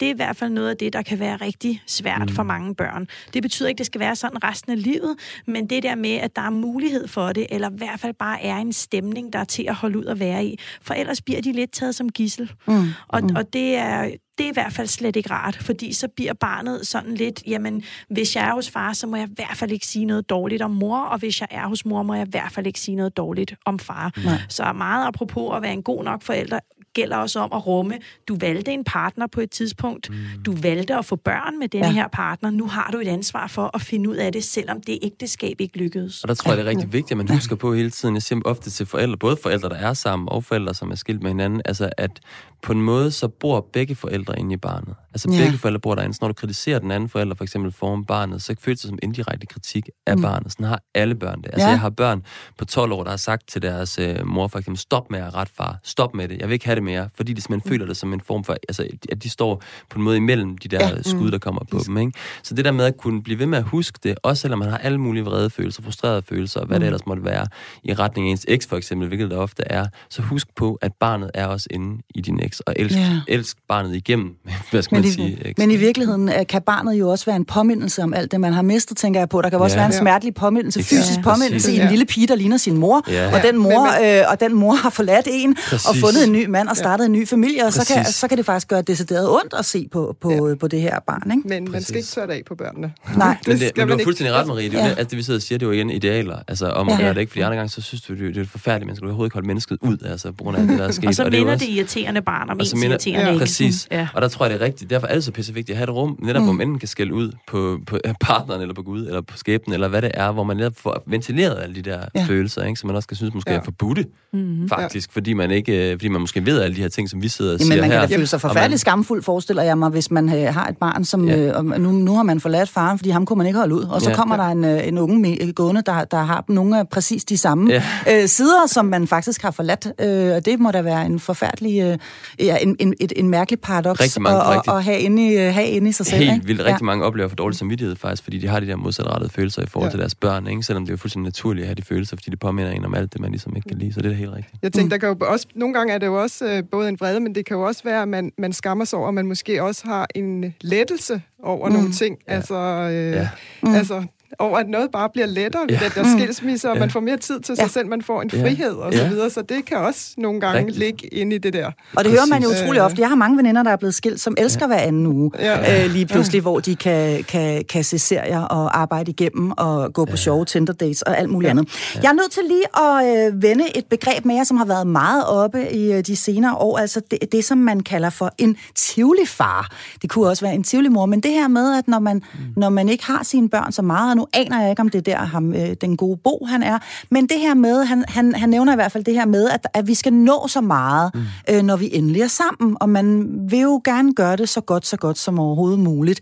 Det er i hvert fald noget af det, der kan være rigtig svært mm. for mange børn. Det betyder ikke, at det skal være sådan resten af livet, men det der med, at der er mulighed for det, eller i hvert fald bare er en stemning, der er til at holde ud og være i. For ellers bliver de lidt taget som gissel. Mm. Og, mm. og det er det er i hvert fald slet ikke rart, fordi så bliver barnet sådan lidt, jamen, hvis jeg er hos far, så må jeg i hvert fald ikke sige noget dårligt om mor, og hvis jeg er hos mor, må jeg i hvert fald ikke sige noget dårligt om far. Nej. Så meget apropos at være en god nok forælder, gælder også om at rumme. Du valgte en partner på et tidspunkt. Mm. Du valgte at få børn med denne ja. her partner. Nu har du et ansvar for at finde ud af det, selvom det ægteskab ikke lykkedes. Og der tror jeg, det er rigtig vigtigt, at man husker på hele tiden. Jeg siger ofte til forældre, både forældre, der er sammen, og forældre, som er skilt med hinanden, altså at på en måde, så bor begge forældre inde i barnet. Altså ja. begge forældre bor derinde. Så når du kritiserer den anden forælder, for eksempel foran barnet, så føles det som indirekte kritik af mm. barnet. Sådan har alle børn det. Altså ja. jeg har børn på 12 år, der har sagt til deres øh, mor for eksempel, stop med at rette far, stop med det, jeg vil ikke have det mere, fordi de simpelthen mm. føler det som en form for, altså at de står på en måde imellem de der ja. skud, mm. der kommer på dem. Ikke? Så det der med at kunne blive ved med at huske det, også selvom man har alle mulige vrede følelser, frustrerede følelser, hvad mm. det ellers måtte være, i retning af ens eks for eksempel, hvilket det ofte er, så husk på, at barnet er også inde i din eks, og elsk, ja. elsk barnet igennem, hvad skal men man i, sige. Eks. Men i virkeligheden øh, kan barnet jo også være en påmindelse om alt det, man har mistet, tænker jeg på. Der kan også ja. være en smertelig påmindelse, fysisk ja, påmindelse i en lille pige, der ligner sin mor, ja. og, den mor øh, og den mor har forladt en, præcis. og fundet en ny mand og startet ja. en ny familie, og så kan, så kan det faktisk gøre decideret ondt at se på, på, ja. på det her barn. Ikke? Men man skal ikke tørre af på børnene. Nej. det men, det, men du har fuldstændig ret, Marie. Det ja. det, vi sidder og siger, det er jo igen idealer, altså om at ja. gøre det ikke, fordi andre gange, så synes du, det er forfærdeligt, man skal overhovedet ikke holde mennesket ud, altså på grund af det, der er sket. Og så minder det irriterende barn om ens irriterende Præcis. Og der tror jeg, det er rigtigt. Derfor er det så pisse vigtigt at have et rum, netop hvor mænden kan skælde ud på, på partneren, eller på Gud, eller på skæbnen, eller hvad det er, hvor man netop får ventileret alle de der ja. følelser, ikke? som man også kan synes måske ja. er forbudte, mm-hmm. faktisk, ja. fordi, man ikke, fordi man måske ved alle de her ting, som vi sidder og Jamen, siger man her. kan da føle sig forfærdeligt man... skamfuld, forestiller jeg mig, hvis man øh, har et barn, som ja. øh, nu, nu har man forladt faren, fordi ham kunne man ikke holde ud, og så ja. kommer der en, øh, en unge med, gående, der, der har nogle af præcis de samme ja. øh, sider, som man faktisk har forladt, øh, og det må da være en forfærdelig, øh, ja, en, en, et, en mærkelig paradoks at, at, at have inde i, have inde i sig selv. Helt ikke? vildt. Rigtig ja. mange oplever for dårlig samvittighed faktisk, fordi de har de der modsatrettede følelser i forhold ja. til deres børn, ikke? selvom det er jo fuldstændig naturligt at have de følelser, fordi det påminder en om alt det, man ligesom ikke kan lide. Så det er helt rigtigt. Jeg tænker, der kan jo også, nogle gange er det jo også øh, både en vrede, men det kan jo også være, at man, man skammer sig over, at man måske også har en lettelse over mm. nogle ting. Ja. Altså, øh, ja. Mm. altså over, at noget bare bliver lettere ved ja. den der skilsmisse, og ja. man får mere tid til sig ja. selv, man får en frihed og så videre, så det kan også nogle gange Rigtig. ligge ind i det der. Og det Præcis. hører man jo utrolig ofte. Jeg har mange veninder, der er blevet skilt, som elsker ja. hver anden uge, ja. øh, lige pludselig, ja. hvor de kan, kan, kan se serier og arbejde igennem og gå på ja. sjove Tinder dates og alt muligt ja. andet. Ja. Jeg er nødt til lige at øh, vende et begreb med jer, som har været meget oppe i øh, de senere år, altså det, det, som man kalder for en tivoli-far. Det kunne også være en tivoli-mor, men det her med, at når man, mm. når man ikke har sine børn så meget, nu aner jeg ikke, om det er der, ham, øh, den gode Bo han er. Men det her med, han, han, han nævner i hvert fald det her med, at, at vi skal nå så meget, mm. øh, når vi endelig er sammen. Og man vil jo gerne gøre det så godt, så godt som overhovedet muligt.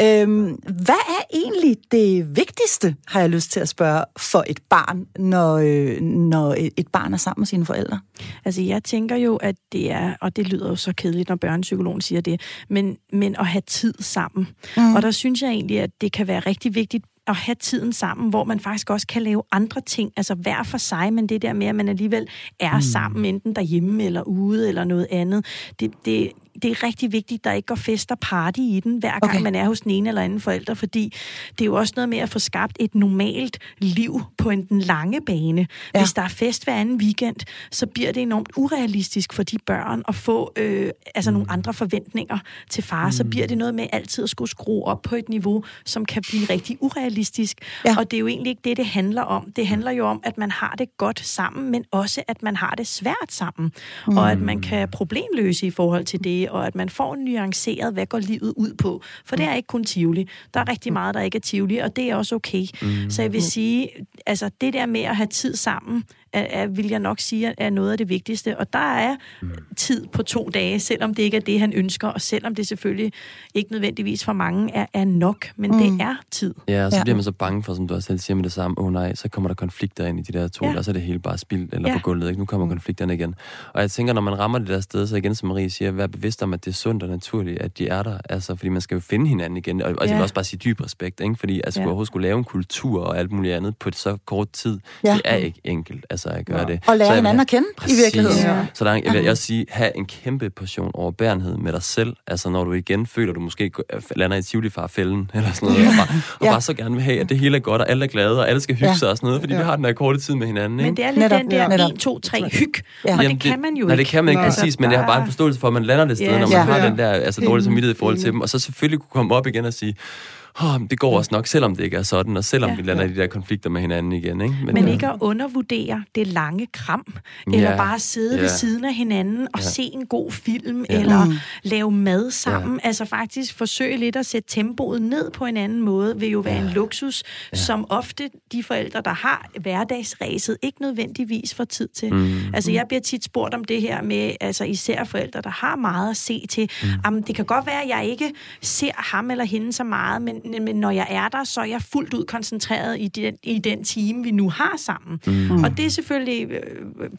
Øhm, hvad er egentlig det vigtigste, har jeg lyst til at spørge, for et barn, når, øh, når et barn er sammen med sine forældre? Altså, jeg tænker jo, at det er, og det lyder jo så kedeligt, når børnepsykologen siger det, men, men at have tid sammen. Mm. Og der synes jeg egentlig, at det kan være rigtig vigtigt at have tiden sammen, hvor man faktisk også kan lave andre ting, altså hver for sig, men det der med, at man alligevel er mm. sammen, enten derhjemme eller ude eller noget andet, det, det, det er rigtig vigtigt, at der ikke går fest og party i den, hver gang okay. man er hos den ene eller anden forælder, fordi det er jo også noget med at få skabt et normalt liv på en den lange bane. Ja. Hvis der er fest hver anden weekend, så bliver det enormt urealistisk for de børn at få øh, altså nogle andre forventninger til far. Mm. Så bliver det noget med altid at skulle skrue op på et niveau, som kan blive rigtig urealistisk. Ja. Og det er jo egentlig ikke det, det handler om. Det handler jo om, at man har det godt sammen, men også at man har det svært sammen. Mm. Og at man kan problemløse i forhold til det, og at man får nuanceret, hvad går livet ud på. For det er ikke kun Tivoli. Der er rigtig meget, der ikke er Tivoli, og det er også okay. Mm. Så jeg vil sige, altså det der med at have tid sammen, er, er, vil jeg nok sige, er noget af det vigtigste. Og der er mm. tid på to dage, selvom det ikke er det, han ønsker, og selvom det selvfølgelig ikke nødvendigvis for mange er, er nok, men mm. det er tid. Ja, og så ja. bliver man så bange for, som du også selv siger med det samme, åh oh, nej, så kommer der konflikter ind i de der to, ja. og så er det hele bare spildt eller ja. på gulvet, ikke? Nu kommer konflikterne igen. Og jeg tænker, når man rammer det der sted, så igen, som Marie siger, vær bevidst om, at det er sundt og naturligt, at de er der, altså, fordi man skal jo finde hinanden igen, og, og ja. jeg vil også bare sige dyb respekt, ikke? fordi at skulle ja. overhovedet skulle lave en kultur og alt muligt andet på så kort tid, ja. det er ikke enkelt, altså at gøre ja. det. Og lære hinanden at kende, præcis. i virkeligheden. Ja. Så der, jeg vil også sige, have en kæmpe portion overbærenhed med dig selv. Altså, når du igen føler, du måske lander i tivoli fælden eller sådan noget, og, bare, og ja. bare så gerne vil have, at det hele er godt, og alle er glade, og alle skal hygge ja. sig og sådan noget, fordi ja. vi har den der korte tid med hinanden. Ikke? Men det er lidt netop, den der ja. 1, 2, 3 hyg, ja. og Jamen, det kan man jo ikke. Nej, det kan man ikke nej. præcis, men jeg har bare en forståelse for, at man lander det sted, ja. når man ja. har den der altså, dårlige samvittighed i forhold til dem, og så selvfølgelig kunne komme op igen og sige, oh, det går også nok, selvom det ikke er sådan, og selvom ja. vi lander i de der konflikter med hinanden igen. Ikke? Men, Men ikke at undervurdere det lange kram, eller ja. bare sidde ja. ved siden af hinanden og ja. se en god film, ja. eller mm. lave mad sammen. Ja. Altså faktisk forsøge lidt at sætte tempoet ned på en anden måde, vil jo være ja. en luksus, ja. som ofte de forældre, der har hverdagsræset, ikke nødvendigvis får tid til. Mm. Altså jeg bliver tit spurgt om det her med, altså især forældre, der har meget at se til. Mm. Jamen, det kan godt være, at jeg ikke ser ham eller hende så meget, men men når jeg er der, så er jeg fuldt ud koncentreret i den, i den time, vi nu har sammen. Mm. Og det er selvfølgelig øh,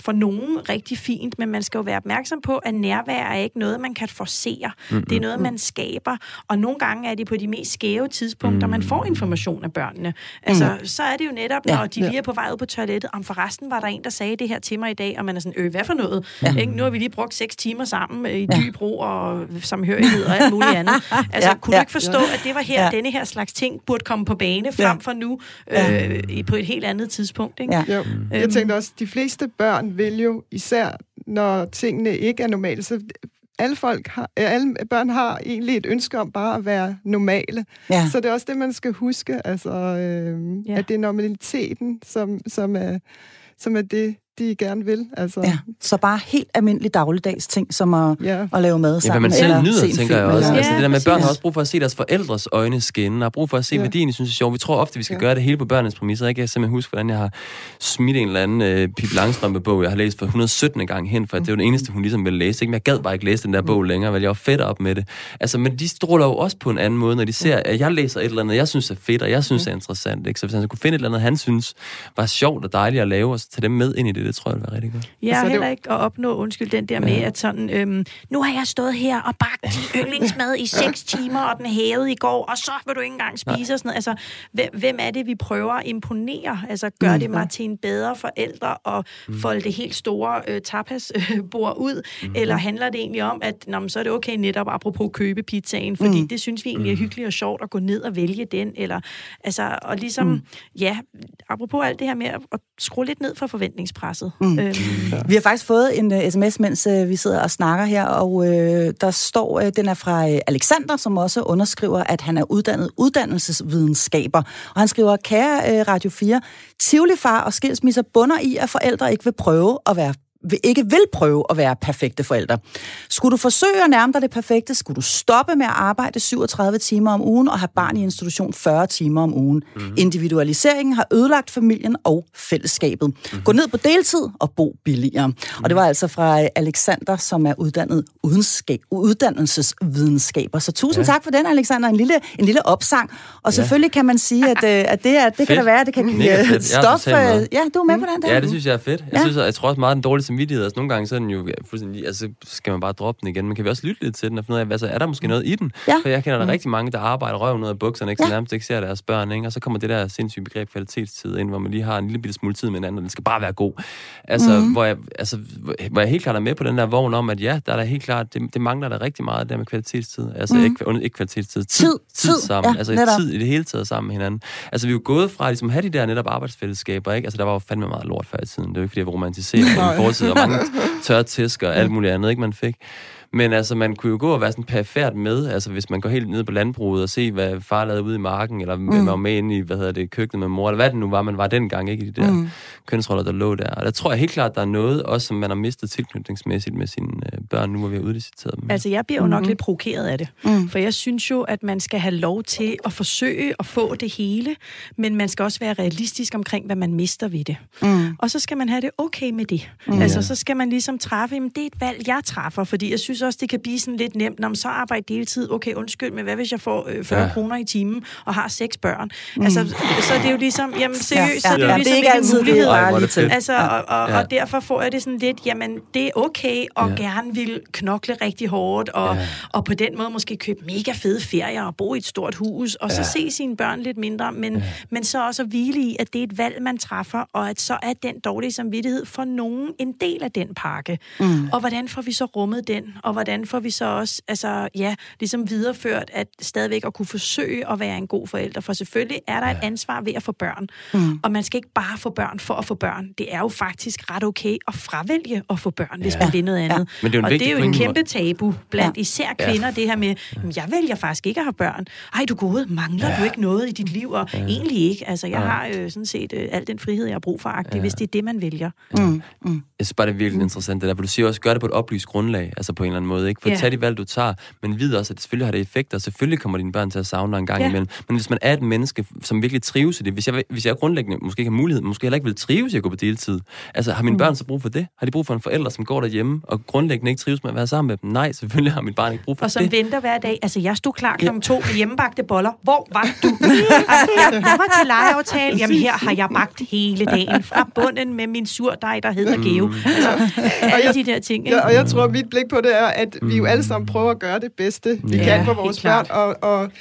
for nogen rigtig fint, men man skal jo være opmærksom på, at nærvær er ikke noget, man kan forsere. Mm. Det er noget, man skaber. Og nogle gange er det på de mest skæve tidspunkter, mm. man får information af børnene. Altså, mm. så er det jo netop, når ja, de lige er på vej ud på toilettet, om forresten var der en, der sagde det her til mig i dag, og man er sådan, øh, hvad for noget? Ja. Ikke? Nu har vi lige brugt seks timer sammen øh, i dyb ro og samhørighed og alt muligt andet. Altså, ja, kunne ja, du ikke forstå, at det var her, ja. denne her slags ting burde komme på bane, frem ja. for nu øh, på et helt andet tidspunkt. Ikke? Ja. Jo. Øhm. Jeg tænkte også, de fleste børn vil jo, især når tingene ikke er normale, så alle, folk har, alle børn har egentlig et ønske om bare at være normale. Ja. Så det er også det, man skal huske, altså, øh, ja. at det er normaliteten, som, som, er, som er det, de gerne vil. Altså. Ja, så bare helt almindelig dagligdags ting, som at, ja. at lave mad sammen. Ja, hvad man selv eller nyder, tænker film, jeg også. Ja, altså, det der med, børn har også brug for at se deres forældres øjne skinne, har brug for at se ja. værdien, synes jeg er sjovt. Vi tror ofte, vi skal ja. gøre det hele på børnenes præmisser. Ikke? Jeg kan simpelthen huske, hvordan jeg har smidt en eller anden uh, Pippi Langstrømpe-bog, jeg har læst for 117. gang hen, for mm. det var den eneste, hun ligesom ville læse. Ikke? Men jeg gad bare ikke læse den der bog mm. længere, vel jeg var fedt op med det. Altså, men de stråler jo også på en anden måde, når de ser, at jeg læser et eller andet, jeg synes er fedt, og jeg synes mm. er interessant. Ikke? Så hvis han kunne finde et eller andet, han synes var sjovt og dejligt at lave, og så tage dem med ind i det, det tror jeg ville være rigtig godt. Ja, altså, heller det... ikke at opnå, undskyld, den der med, ja. at sådan, øhm, nu har jeg stået her og bagt din yndlingsmad i 6 timer, og den hævede i går, og så vil du ikke engang spise Nej. og sådan noget. Altså, hvem, hvem er det, vi prøver at imponere? Altså, gør mm. det mig til en bedre forældre og mm. folde det helt store øh, tapasbord ud? Mm. Eller handler det egentlig om, at nå, så er det okay netop apropos købe pizzaen, fordi mm. det synes vi egentlig er mm. hyggeligt og sjovt at gå ned og vælge den, eller altså, og ligesom, mm. ja, apropos alt det her med at, at skrue lidt ned for forventningspresset. Mm. Øhm, Ja. Vi har faktisk fået en uh, sms, mens uh, vi sidder og snakker her, og uh, der står, uh, den er fra uh, Alexander, som også underskriver, at han er uddannet uddannelsesvidenskaber. Og han skriver, kære uh, Radio 4, Tivoli-far og skilsmisser bunder i, at forældre ikke vil prøve at være ikke vil prøve at være perfekte forældre. Skulle du forsøge at nærme dig det perfekte, skulle du stoppe med at arbejde 37 timer om ugen og have barn i institution 40 timer om ugen. Mm-hmm. Individualiseringen har ødelagt familien og fællesskabet. Mm-hmm. Gå ned på deltid og bo billigere. Mm-hmm. Og det var altså fra Alexander, som er uddannet uddannelsesvidenskaber. Så tusind ja. tak for den, Alexander. En lille, en lille opsang. Og selvfølgelig kan man sige, at, øh, at det, er, det kan da være, at det kan give stof. Ja, du er med på den der. Ja, det synes jeg er fedt. Jeg, ja. synes, jeg tror også meget, den dårlige samvittighed, altså nogle gange så er den jo fuldstændig, altså skal man bare droppe den igen, men kan vi også lytte lidt til den og finde ud af, hvad så er der måske noget i den? Ja. For jeg kender der Mm. rigtig mange, der arbejder røven ud af bukserne, ikke? Så Ja. nærmest ikke ser deres børn, ikke? Og så kommer det der sindssyge begreb kvalitetstid ind, hvor man lige har en lille bitte smule tid med hinanden, og den skal bare være god. Altså, Mhm. hvor, jeg, altså, hvor jeg helt klart er med på den der vogn om, at ja, der er der helt klart, det, det mangler der rigtig meget, der med kvalitetstid. Altså, Mhm. ikke, ikke kvalitetstid, tid, Tid, tid, sammen. ja, altså, netop. tid i det hele taget sammen med hinanden. Altså, vi er jo gået fra ligesom, at have de der netop arbejdsfællesskaber, ikke? Altså, der var jo fandme meget lort før i tiden. Det er jo ikke, fordi jeg vil romantisere og mange tørre tæsk og alt muligt andet, ikke, man fik. Men altså, man kunne jo gå og være sådan perifært med, altså hvis man går helt ned på landbruget og se, hvad far lavede ude i marken, eller mm. var med inde i, hvad hedder det, køkkenet med mor, eller hvad det nu var, man var dengang, ikke i de der mm. kønsroller, der lå der. Og der tror jeg helt klart, der er noget, også som man har mistet tilknytningsmæssigt med sine øh, børn, nu hvor vi har udliciteret dem. Altså, jeg bliver jo nok lidt provokeret af det. Mm. For jeg synes jo, at man skal have lov til at forsøge at få det hele, men man skal også være realistisk omkring, hvad man mister ved det. Mm. Og så skal man have det okay med det. Mm. Altså, så skal man ligesom træffe, jamen, det er et valg, jeg træffer, fordi jeg synes også, det kan blive sådan lidt nemt, når man så arbejder deltid, okay, undskyld, men hvad hvis jeg får øh, 40 Ja. kroner i timen og har seks børn? Mm. Altså, så er det jo ligesom, jamen seriøst, Ja, så er det ja. jo Det er ligesom ikke en altid, det er mulighed. Ej. Altså, og, og, Ja. og derfor får jeg det sådan lidt, jamen, det er okay at Ja. gerne vil knokle rigtig hårdt, og, Ja. ja. og på den måde måske købe mega fede ferier, og bo i et stort hus, og så Ja. se sine børn lidt mindre, men, ja. men så også at hvile i, at det er et valg, man træffer, og at så er den dårlige samvittighed for nogen en del af den pakke. Mm. Og hvordan får vi så rummet den, og hvordan får vi så også, altså, ja, ligesom videreført, at stadigvæk at kunne forsøge at være en god forælder, for selvfølgelig er der et ansvar ved at få børn, mm. og man skal ikke bare få børn for at få børn. Det er jo faktisk ret okay at fravælge at få børn, hvis man vil noget andet. Men det er jo en og det er jo en kæmpe tabu blandt Ja. især kvinder, det her med, "Jamen, jeg vælger faktisk ikke at have børn. Ej, du gode, mangler ja. du ikke noget i dit liv? Og ja. egentlig ikke. Altså, jeg har øh, sådan set øh, al den frihed, jeg har brug for, ja. hvis det er det, man vælger. Mm. Mm. Jeg synes bare, det er virkelig interessant det der, for du siger også, gør det på et oplyst grundlag, altså på en eller anden måde, ikke? For yeah. tag de valg, du tager, men vid også, at det selvfølgelig har det effekter, og selvfølgelig kommer dine børn til at savne dig en gang Ja. imellem. Men hvis man er et menneske, som virkelig trives i det, hvis jeg, hvis jeg grundlæggende måske ikke har mulighed, måske heller ikke vil trives i at gå på deltid, altså har mine mm. børn så brug for det? Har de brug for en forælder, som går derhjemme, og grundlæggende ikke trives med at være sammen med dem? Nej, selvfølgelig har mit barn ikke brug for Og som det. venter hver dag. Altså, jeg stod klar klokken to med hjemmebagte boller. Hvor var du? altså, jeg, var til legeaftale. Jamen, her har jeg bagt hele dagen. Fra bunden med min surdej, der hedder Geo. Altså, alle de der ting. Ikke? Ja, og jeg tror, at mit blik på det er, at vi jo alle sammen prøver at gøre det bedste, vi Ja, kan for vores børn. Og, og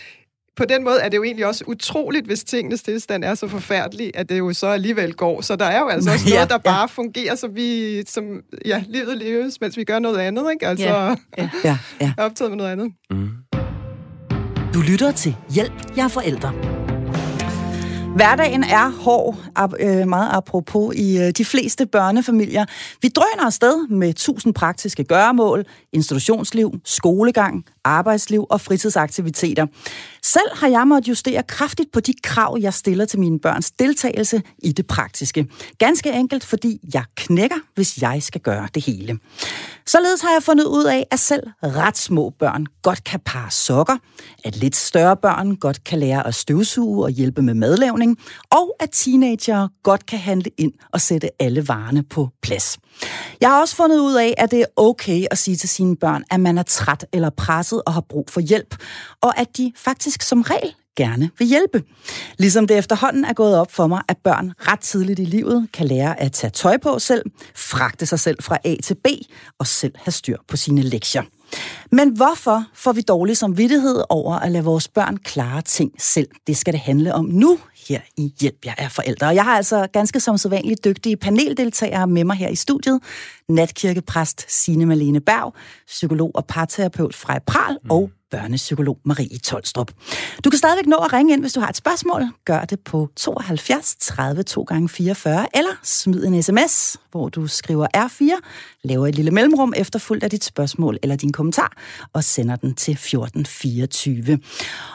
på den måde er det jo egentlig også utroligt, hvis tingenes tilstand er så forfærdelig, at det jo så alligevel går. Så der er jo altså også Ja, noget, der ja. bare fungerer, som vi, som, ja, livet leves, mens vi gør noget andet, ikke? Altså, Ja, ja. Ja, ja. er optaget med noget andet. Mm. Du lytter til Hjælp, jeg er forældre. Hverdagen er hård, ap- øh, meget apropos i øh, de fleste børnefamilier. Vi drøner afsted med tusind praktiske gøremål, institutionsliv, skolegang, arbejdsliv og fritidsaktiviteter. Selv har jeg måttet justere kraftigt på de krav, jeg stiller til mine børns deltagelse i det praktiske. Ganske enkelt, fordi jeg knækker, hvis jeg skal gøre det hele. Således har jeg fundet ud af, at selv ret små børn godt kan pare sokker, at lidt større børn godt kan lære at støvsuge og hjælpe med madlavning, og at teenagere godt kan handle ind og sætte alle varerne på plads. Jeg har også fundet ud af, at det er okay at sige til sine børn, at man er træt eller presset og har brug for hjælp, og at de faktisk som regel gerne vil hjælpe. Ligesom det efterhånden er gået op for mig, at børn ret tidligt i livet kan lære at tage tøj på selv, fragte sig selv fra A til B og selv have styr på sine lektier. Men hvorfor får vi dårlig samvittighed over at lade vores børn klare ting selv? Det skal det handle om nu her i Hjælp, jeg er forældre. Og jeg har altså ganske som sædvanligt dygtige paneldeltagere med mig her i studiet. Natkirkepræst Signe Malene Berg, psykolog og parterapeut Frej Pral mm. og børnepsykolog Marie Tolstrup. Du kan stadigvæk nå at ringe ind, hvis du har et spørgsmål. Gør det på 72 30 2 gange 44 eller smid en sms, hvor du skriver R4, laver et lille mellemrum efterfulgt af dit spørgsmål eller din kommentar og sender den til 1424.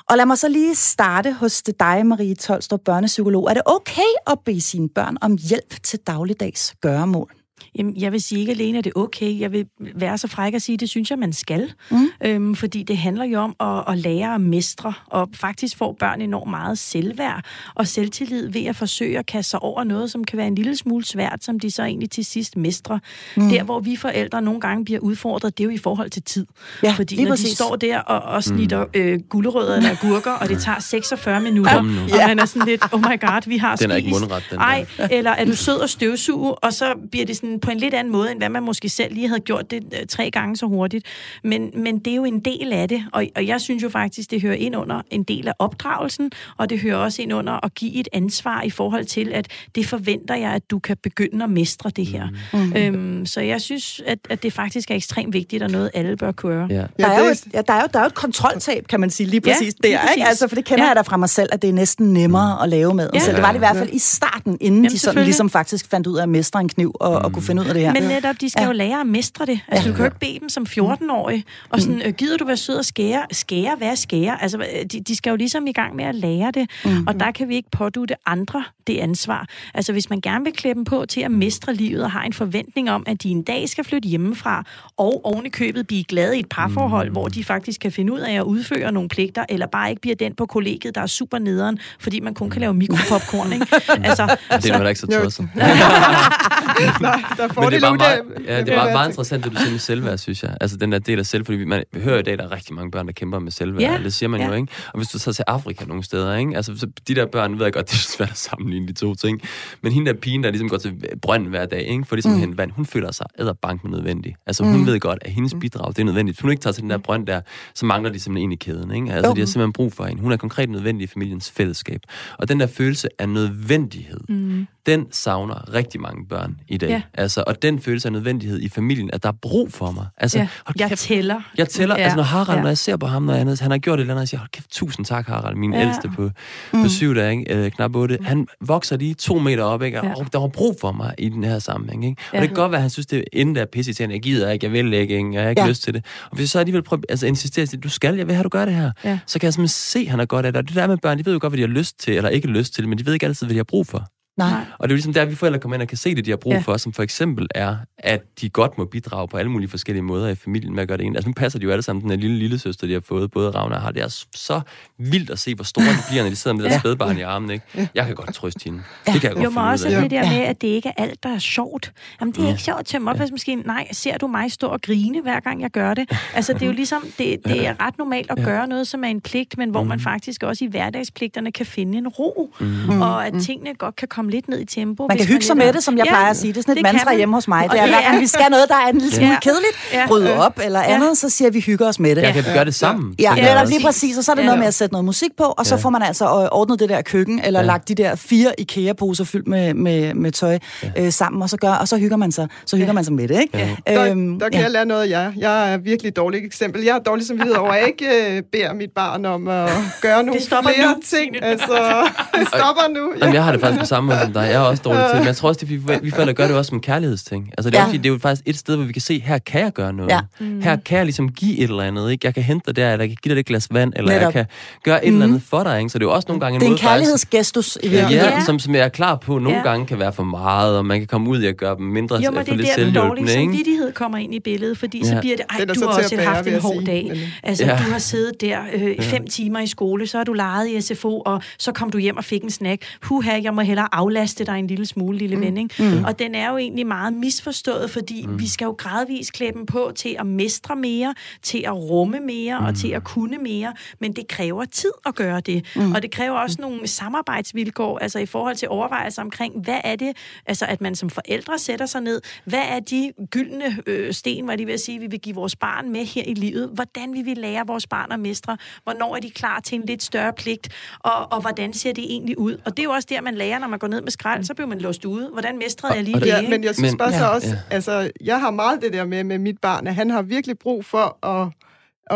Og lad mig så lige starte hos dig, Marie Tolstrup, børnepsykolog. Er det okay at bede sine børn om hjælp til dagligdags gøremål? Jamen, jeg vil sige ikke alene, at det er okay. Jeg vil være så fræk at sige, at det synes jeg, man skal. Mm. Øhm, fordi det handler jo om at, at lære at mestre, og faktisk får børn enormt meget selvværd og selvtillid ved at forsøge at kaste sig over noget, som kan være en lille smule svært, som de så egentlig til sidst mestrer. Mm. Der, hvor vi forældre nogle gange bliver udfordret, det er jo i forhold til tid. Ja, fordi lige når præcis. de står der og, og snitter mm. øh, gulerødder eller agurker, og det tager 46 minutter, Kom nu. og man er sådan lidt, oh my god, vi har Den er ikke spist. mundret, den Ej, eller er du sød og støvsuge, og så bliver det sådan på en lidt anden måde, end hvad man måske selv lige havde gjort det øh, tre gange så hurtigt. Men, men det er jo en del af det, og, og jeg synes jo faktisk, det hører ind under en del af opdragelsen, og det hører også ind under at give et ansvar i forhold til, at det forventer jeg, at du kan begynde at mestre det her. Mm. Øhm, så jeg synes, at, at det faktisk er ekstremt vigtigt, og noget alle bør kunne Ja. Der Ja, er, jo et, ja, der, er jo, der er jo et kontroltab, kan man sige, lige Ja, præcis lige der. præcis. Ikke? Altså, for det kender Ja. ja. jeg da fra mig selv, at det er næsten nemmere at lave med. Ja. Så det var det i hvert fald i starten, inden Jamen, de sådan ligesom faktisk fandt ud af at mestre en kniv og, og kunne finde ud af det her. Men netop, de skal Ja. jo lære at mestre det. Altså, du kan jo ikke bede dem som 14-årig, og sådan, øh, gider du være sød og skære? Skære, hvad er skære? Altså, øh, de, de skal jo ligesom i gang med at lære det, mm. og der kan vi ikke pådute andre det ansvar. Altså, hvis man gerne vil klæde dem på til at mestre livet, og har en forventning om, at de en dag skal flytte hjemmefra, og oven i købet blive glade i et parforhold, mm. hvor de faktisk kan finde ud af at udføre nogle pligter, eller bare ikke bliver den på kollegiet, der er super nederen, fordi man kun kan lave mikropopcorn, ikke? Altså, Det er heller ikke så Jo. tosset. Nej, der er Men det er bare meget, ja, det er bare meget interessant, det du siger med selvværd, synes jeg. Altså den der del af selv, fordi vi, man hører i dag, der er rigtig mange børn, der kæmper med selvværd. Ja, Det siger man ja. jo, ikke? Og hvis du så til Afrika nogle steder, ikke? Altså så de der børn, ved jeg godt, det er svært at sammenligne de to ting. Men hende der pigen, der ligesom går til brønden hver dag, ikke? For ligesom mm. hente vand, hun føler sig æderbank med nødvendig. Altså hun ved godt, at hendes bidrag, det er nødvendigt. Hun ikke tager til den der brønd der, så mangler de simpelthen en i kæden, ikke? Altså de har simpelthen brug for hende. Hun er konkret nødvendig i familiens fællesskab. Og den der følelse af nødvendighed, mm. Den savner rigtig mange børn i dag. Ja. Altså, og den følelse af nødvendighed i familien, at der er brug for mig. Altså, ja, hold jeg kæft, tæller. jeg tæller, ja. Altså når Harald, ja. når jeg ser på ham, når han, han har gjort et eller andet, jeg siger, hold kæft, tusind tak Harald, min Ja. ældste på, på syv dage, ikke? Øh, knap otte. Han vokser lige to meter op, ikke? Og Ja. der var brug for mig i den her sammenhæng, ikke? Og Ja. det kan godt være, at han synes, det er inden der pisse til, jeg gider ikke, jeg vil ikke, ikke? jeg har ikke Ja. lyst til det. Og hvis jeg så alligevel prøver, altså insisterer, at du skal, jeg vil have, du gør det her, Ja. så kan jeg simpelthen se, at han er godt af det. Og det der med børn, de ved jo godt, hvad de har lyst til, eller ikke lyst til, men de ved ikke altid, hvad de har brug for. Nej. Og det er jo ligesom der, vi forældre kommer ind og kan se det, de har brug Ja. ja. for, som for eksempel er, at de godt må bidrage på alle mulige forskellige måder i familien med at gøre det ene. Altså nu passer de jo alle sammen den her lille lille søster, de har fået, både Ravna og har. Det er så vildt at se, hvor store de bliver, når de sidder med det der Ja. spædbarn i armen. Ikke? Jeg kan godt trøste hende. Det kan jeg godt Jo, men også det der Ja. med, at det ikke er alt, der er sjovt. Jamen, det er ikke sjovt at tømme opvaskemaskinen. Nej, ser du mig stå og grine, hver gang jeg gør det? Altså, det er jo ligesom, det, det er ret normalt at gøre noget, som er en pligt, men hvor man Mhm. faktisk også i hverdagspligterne kan finde en ro, og at tingene godt kan komme lidt ned i tempo. Man kan hygge sig med det, som jeg Ja, plejer at sige. Det er sådan et kan mantra man. hjemme hos mig. Det er, er- gang vi skal noget, der er en lille smule Ja. kedeligt, Ja. bryde op eller Ja. andet, så siger vi, vi hygger os med det. Jeg kan gøre det sammen. Ja, jeg netop lige præcis. Og så er det Ja. noget med at sætte noget musik på, og så Ja. får man altså øh, ordnet det der køkken, eller Ja. lagt de der fire IKEA-poser fyldt med, med, med tøj øh, sammen, og så, gør, og så hygger man sig, så hygger man sig med det, ikke? Der, Øhm, der kan ja. jeg lære noget af jer. Jeg er virkelig et dårligt eksempel. Jeg har dårlig samvittighed over, at jeg ikke øh, beder mit barn om at gøre nogle stopper flere nu, ting. Altså, det stopper nu. Jamen, jeg har det faktisk på samme måde som dig. Jeg er også dårlig til det. Men jeg tror også, at vi, vi forældre gør det også som en kærlighedsting. Altså, det er, Ja. fordi, det er jo faktisk et sted, hvor vi kan se, her kan jeg gøre noget. Ja. Mm. Her kan jeg ligesom give et eller andet. Ikke? Jeg kan hente dig der, eller jeg kan give dig et glas vand, eller Netop. jeg kan gøre et eller andet for dig. Ikke? Så det er jo også nogle gange en Det er en faktisk- kærlighedsgestus i Ja, ja. Som, som jeg er klar på, nogle Ja. gange kan være for meget, og man kan komme ud i at gøre dem mindre Jo, men for det er lidt der, den dårlige samvittighed kommer ind i billedet, fordi så Ja. bliver det, ej, du så har også bære, haft en hård sige, dag. Altså, Ja. du har siddet der øh, fem timer i skole, så har du leget i SFO, og så kom du hjem og fik en snack. Huha, jeg må hellere aflaste dig en lille smule, lille ven, ikke? Mm. Og den er jo egentlig meget misforstået, fordi mm. vi skal jo gradvist klæde dem på til at mestre mere, til at rumme mere mm. og til at kunne mere, men det kræver tid at gøre det. Mm. Og det kræver også nogle samarbejdsvilkår, altså i forhold til overvejelser omkring, hvad er det, altså at man som forældre sætter sig ned, hvad er de gyldne øh, sten, hvad de vil sige, vi vil give vores barn med her i livet, hvordan vil vi lære vores barn at mestre, hvornår er de klar til en lidt større pligt, og, og hvordan ser det egentlig ud. Og det er jo også der, man lærer, når man går ned med skrald, så bliver man låst ude. Hvordan mestrede jeg lige og det? det- Ja, men jeg synes Men- bare så ja, også, ja. altså, jeg har meget det der med, med mit barn, at han har virkelig brug for at,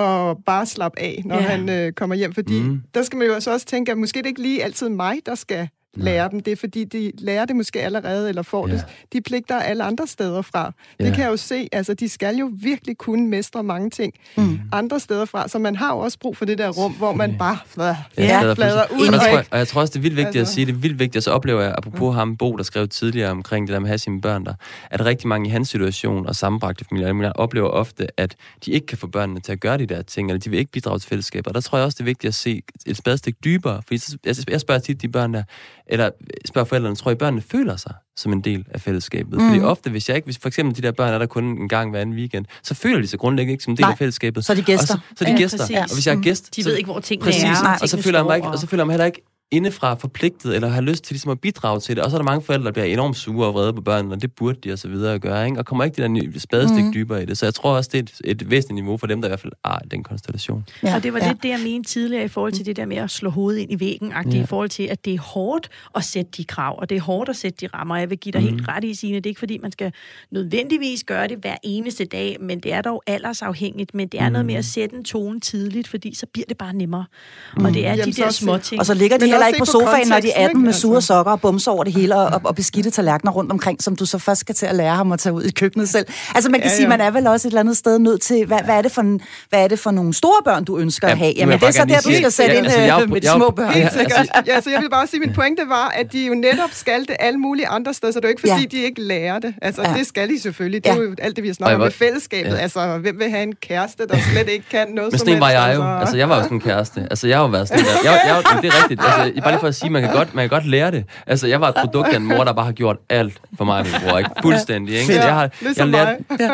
at bare slappe af, når Ja. han øh, kommer hjem, fordi Mm. der skal man jo så også tænke, at måske det ikke lige altid mig, der skal lære dem det, fordi de lærer det måske allerede, eller får Ja. det. De pligter alle andre steder fra. Ja. Det kan jeg jo se, altså de skal jo virkelig kunne mestre mange ting Mm. andre steder fra, så man har jo også brug for det der rum, hvor man bare flader, Ja, flader, ud. Og, der og tror jeg, og jeg tror også, det er vildt vigtigt altså. at sige, det er vildt vigtigt, og så oplever jeg, apropos ham, Bo, der skrev tidligere omkring det der med at have sine børn der, at rigtig mange i hans situation og sammenbragte familier, andre, oplever ofte, at de ikke kan få børnene til at gøre de der ting, eller de vil ikke bidrage til fællesskaber. Og der tror jeg også, det er vigtigt at se et spadestik dybere, så- jeg, jeg spørger tit de børn der, eller spørger forældrene, tror I, børnene føler sig som en del af fællesskabet? Mm. Fordi ofte, hvis jeg ikke, hvis for eksempel de der børn er der kun en gang hver anden weekend, så føler de sig grundlæggende ikke som en del Nej, af fællesskabet. så er de gæster. Og så, så er de Ja, gæster. præcis. Og hvis jeg er gæst, De så, ved ikke, hvor tingene præcis, er, og og så føler jeg mig ikke, og- så føler jeg mig heller ikke indefra forpligtet, eller har lyst til ligesom at bidrage til det. Og så er der mange forældre, der bliver enormt sure og vrede på børnene, og det burde de og så videre at gøre, ikke? og kommer ikke det der spadestik mm. dybere i det. Så jeg tror også, det er et, et væsentligt niveau for dem, der i hvert fald er den konstellation. Ja. Og det var ja. lidt det, jeg mente tidligere i forhold til det der med at slå hovedet ind i væggen, ja. i forhold til, at det er hårdt at sætte de krav, og det er hårdt at sætte de rammer. Jeg vil give dig mm. helt ret i, Signe, det er ikke fordi, man skal nødvendigvis gøre det hver eneste dag, men det er dog aldersafhængigt, men det er mm. noget med at sætte en tone tidligt, fordi så bliver det bare nemmere. Mm. Og det er Jamen, de der små ting. Og så ligger de heller ikke på sofaen, når de er 18 med sure altså. sokker og bumser over det hele, og, og beskidte tallerkener rundt omkring, som du så først skal til at lære ham at tage ud i køkkenet selv. Altså man kan ja, ja. sige, man er vel også et eller andet sted nødt til, hvad, hvad, er, det for en, hvad er det for nogle store børn, du ønsker ja, at have? Jamen det er så der, du skal sætte ja, ind altså, jeg, øh, med de små børn. Helt sikkert. Ja, så jeg vil bare sige, min pointe var, at de jo netop skal det alle mulige andre steder, så det er jo ikke fordi, ja. de ikke lærer det. Altså ja. det skal de selvfølgelig. Det er jo alt det, vi har snakket om med fællesskabet. Ja. Altså hvem vil have en kæreste, der slet ikke kan noget Men sådan var jeg jo. Altså. altså jeg var jo sådan en kæreste. Altså jeg har jo været sådan der. Jeg, jeg, jeg, det er rigtigt. Altså, bare lige for at sige, man kan godt, man kan godt lære det. Altså, jeg var et produkt af en mor, der bare har gjort alt for mig og min bror. Ikke? Fuldstændig, ikke? Ja, jeg har, jeg har lært,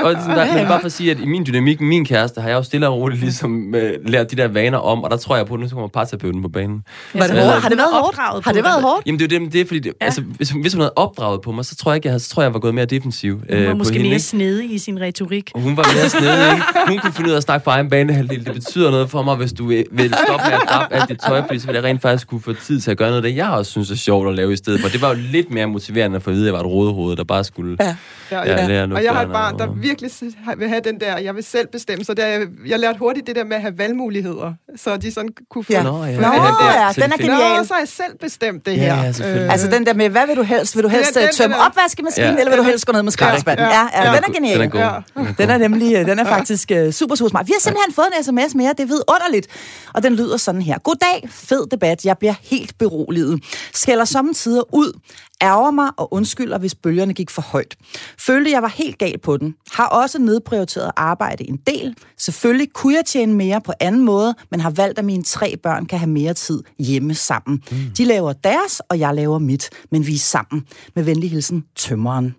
og der, men bare for at sige, at i min dynamik min kæreste, har jeg jo stille og roligt ligesom uh, lært de der vaner om, og der tror jeg på, at nu kommer parterapeuten på banen. Var det hårdt? Har det været hårdt? Har det været hårdt? Jamen, det er det, det er fordi, det, ja. altså, hvis, hvis hun havde opdraget på mig, så tror jeg ikke, jeg, havde, så tror jeg, jeg var gået mere defensiv. Hun var øh, måske hende, mere snedig i sin retorik. Og hun var mere snedig, ikke? Hun kunne finde ud af at snakke for egen banehalvdel. Det betyder noget for mig, hvis du vil, vil stoppe med at drappe alt dit tøj, fordi så vil jeg rent faktisk kunne få tid til at gøre noget af det, jeg også synes er sjovt at lave i stedet for. Det var jo lidt mere motiverende at få at vide, at jeg var et rådehoved, der bare skulle ja. Ja, ja. lære noget. Og jeg har et barn, der virkelig vil have den der, jeg vil selv bestemme. Så der, jeg lærte hurtigt det der med at have valgmuligheder, så de sådan kunne få... Ja. Nå, ja, Nå, ja. ja. den er genial. Nå, så har jeg selv bestemt det her. Ja, ja, øh, altså den der med, hvad vil du helst? Vil du helst ja, den, tømme den opvaskemaskinen, ja. eller vil du helst gå ned med skraldespanden? Ja, ja, ja, den er genial. Den er, god. Ja. den er nemlig, øh, den er faktisk uh, super, super smart. Vi har simpelthen fået en sms mere, det er vidunderligt. Og den lyder sådan her. Goddag, fed debat. Jeg bliver helt beroliget. Skælder samtidig ud ærger mig og undskylder, hvis bølgerne gik for højt. Følte, jeg var helt gal på den. Har også nedprioriteret arbejde en del. Selvfølgelig kunne jeg tjene mere på anden måde, men har valgt, at mine tre børn kan have mere tid hjemme sammen. Mm. De laver deres, og jeg laver mit, men vi er sammen. Med venlig hilsen, tømmeren.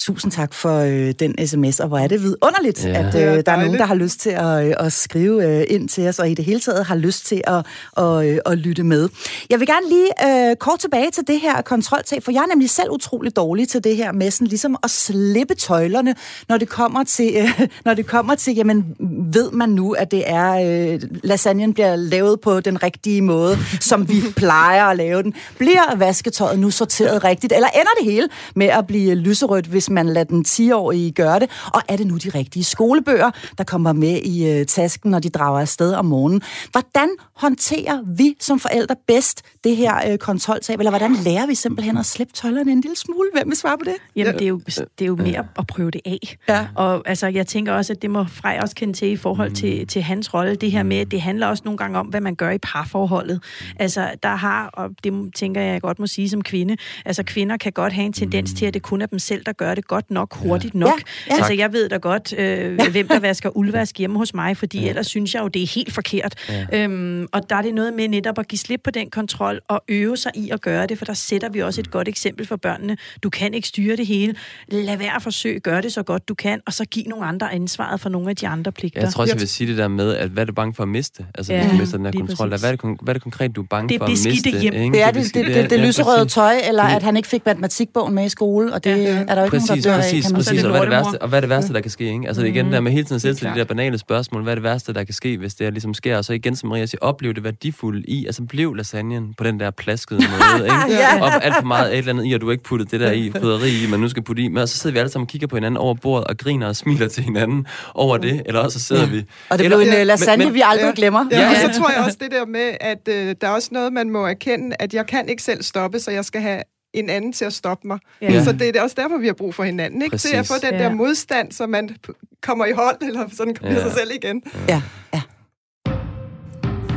Tusind tak for øh, den sms, og hvor er det vidunderligt, ja. at øh, der er nogen, der har lyst til at, øh, at skrive øh, ind til os, og i det hele taget har lyst til at, at, øh, at lytte med. Jeg vil gerne lige øh, kort tilbage til det her kontroltab, for jeg er nemlig selv utrolig dårlig til det her med sådan ligesom at slippe tøjlerne, når det kommer til, øh, når det kommer til jamen ved man nu, at det er, øh, lasagnen bliver lavet på den rigtige måde, som vi plejer at lave den. Bliver vasketøjet nu sorteret rigtigt, eller ender det hele med at blive lyserødt, hvis man lader den 10-årige gøre det? Og er det nu de rigtige skolebøger, der kommer med i øh, tasken, når de drager afsted om morgenen? Hvordan håndterer vi som forældre bedst det her øh, kontroltab? Eller hvordan lærer vi simpelthen at slippe tøjlerne en lille smule? Hvem vil svare på det? Jamen, det er jo, det er jo mere at prøve det af. Ja. Og altså, jeg tænker også, at det må Frej også kende til i forhold til, til hans rolle. Det her med, det handler også nogle gange om, hvad man gør i parforholdet. Altså, der har, og det tænker jeg godt må sige som kvinde, altså kvinder kan godt have en tendens til, at det kun er dem selv, der gør det godt nok, hurtigt nok. Ja. Ja. Altså, jeg ved da godt, øh, hvem der vasker uldvask hjemme hos mig, fordi ja. ellers synes jeg jo, det er helt forkert. Ja. Øhm, og der er det noget med netop at give slip på den kontrol og øve sig i at gøre det, for der sætter vi også et godt eksempel for børnene. Du kan ikke styre det hele. Lad være at forsøge, gør det så godt du kan, og så giv nogle andre ansvaret for nogle af de andre pligter. Jeg tror også, jeg vil sige det der med, at hvad er du bange for at miste? Altså, ja, hvis du mister den her kontrol. Hvad er, det, hvad er det konkret, du er bange det for at miste? Hjem. Ikke? Det er det, det, det, det, det lyserøde tøj, eller at han ikke fik matematikbogen med i skole, og det ja. er der jo ikke nogen, der dør præcis, af, præcis, og hvad er det værste, og hvad er det værste, der kan ske? Ikke? Altså igen, mm. der med hele tiden selv til de der banale spørgsmål, hvad er det værste, der kan ske, hvis det er, ligesom sker? Og så igen, som Maria siger, oplev det værdifulde i, altså blev lasagnen på den der plaskede måde, ikke? ja. Og alt for meget et eller andet i, og du ikke puttet det der i, krydderi i, man nu skal putte i. Men så sidder vi alle sammen og kigger på hinanden over bordet og griner og smiler til hinanden over det, eller også så sidder ja. vi... Og det blev en ja, lasagne, men, vi aldrig ja. glemmer. Ja, ja, og så tror jeg også det der med, at øh, der er også noget, man må erkende, at jeg kan ikke selv stoppe, så jeg skal have en anden til at stoppe mig. Ja. Så det er også derfor, vi har brug for hinanden. Ikke? Til at få den ja. der modstand, så man kommer i hold, eller sådan kommer ja. sig selv igen. Ja, ja.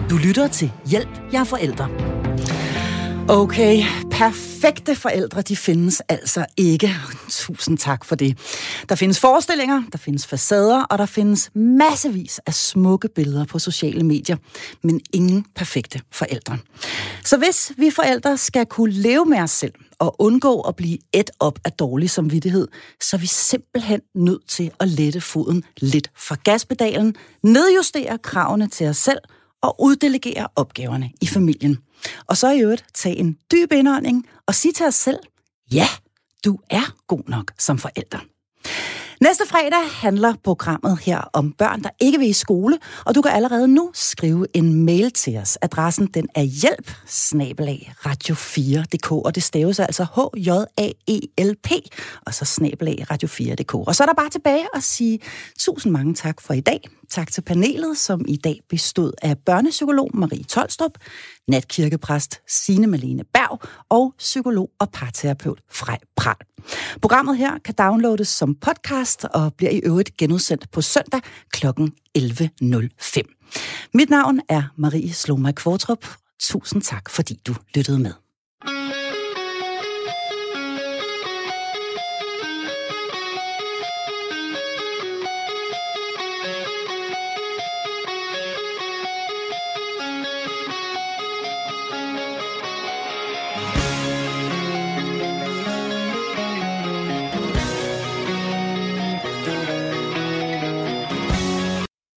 Du lytter til Hjælp, jeg er forældre. Okay, perfekte forældre, de findes altså ikke. Tusind tak for det. Der findes forestillinger, der findes facader, og der findes massevis af smukke billeder på sociale medier, men ingen perfekte forældre. Så hvis vi forældre skal kunne leve med os selv og undgå at blive et op af dårlig samvittighed, så er vi simpelthen nødt til at lette foden lidt fra gaspedalen, nedjustere kravene til os selv og uddelegere opgaverne i familien. Og så i øvrigt tage en dyb indånding og sige til os selv, ja, du er god nok som forælder. Næste fredag handler programmet her om børn, der ikke vil i skole, og du kan allerede nu skrive en mail til os. Adressen den er hjælp radio4.dk, og det staves altså H-J-A-E-L-P, og så snabelag radio4.dk. Og så er der bare tilbage at sige tusind mange tak for i dag. Tak til panelet, som i dag bestod af børnepsykolog Marie Tolstrup, natkirkepræst Signe Malene Berg og psykolog og parterapeut Frej Pral. Programmet her kan downloades som podcast og bliver i øvrigt genudsendt på søndag kl. 11.05. Mit navn er Marie Sloma Kvortrup. Tusind tak, fordi du lyttede med.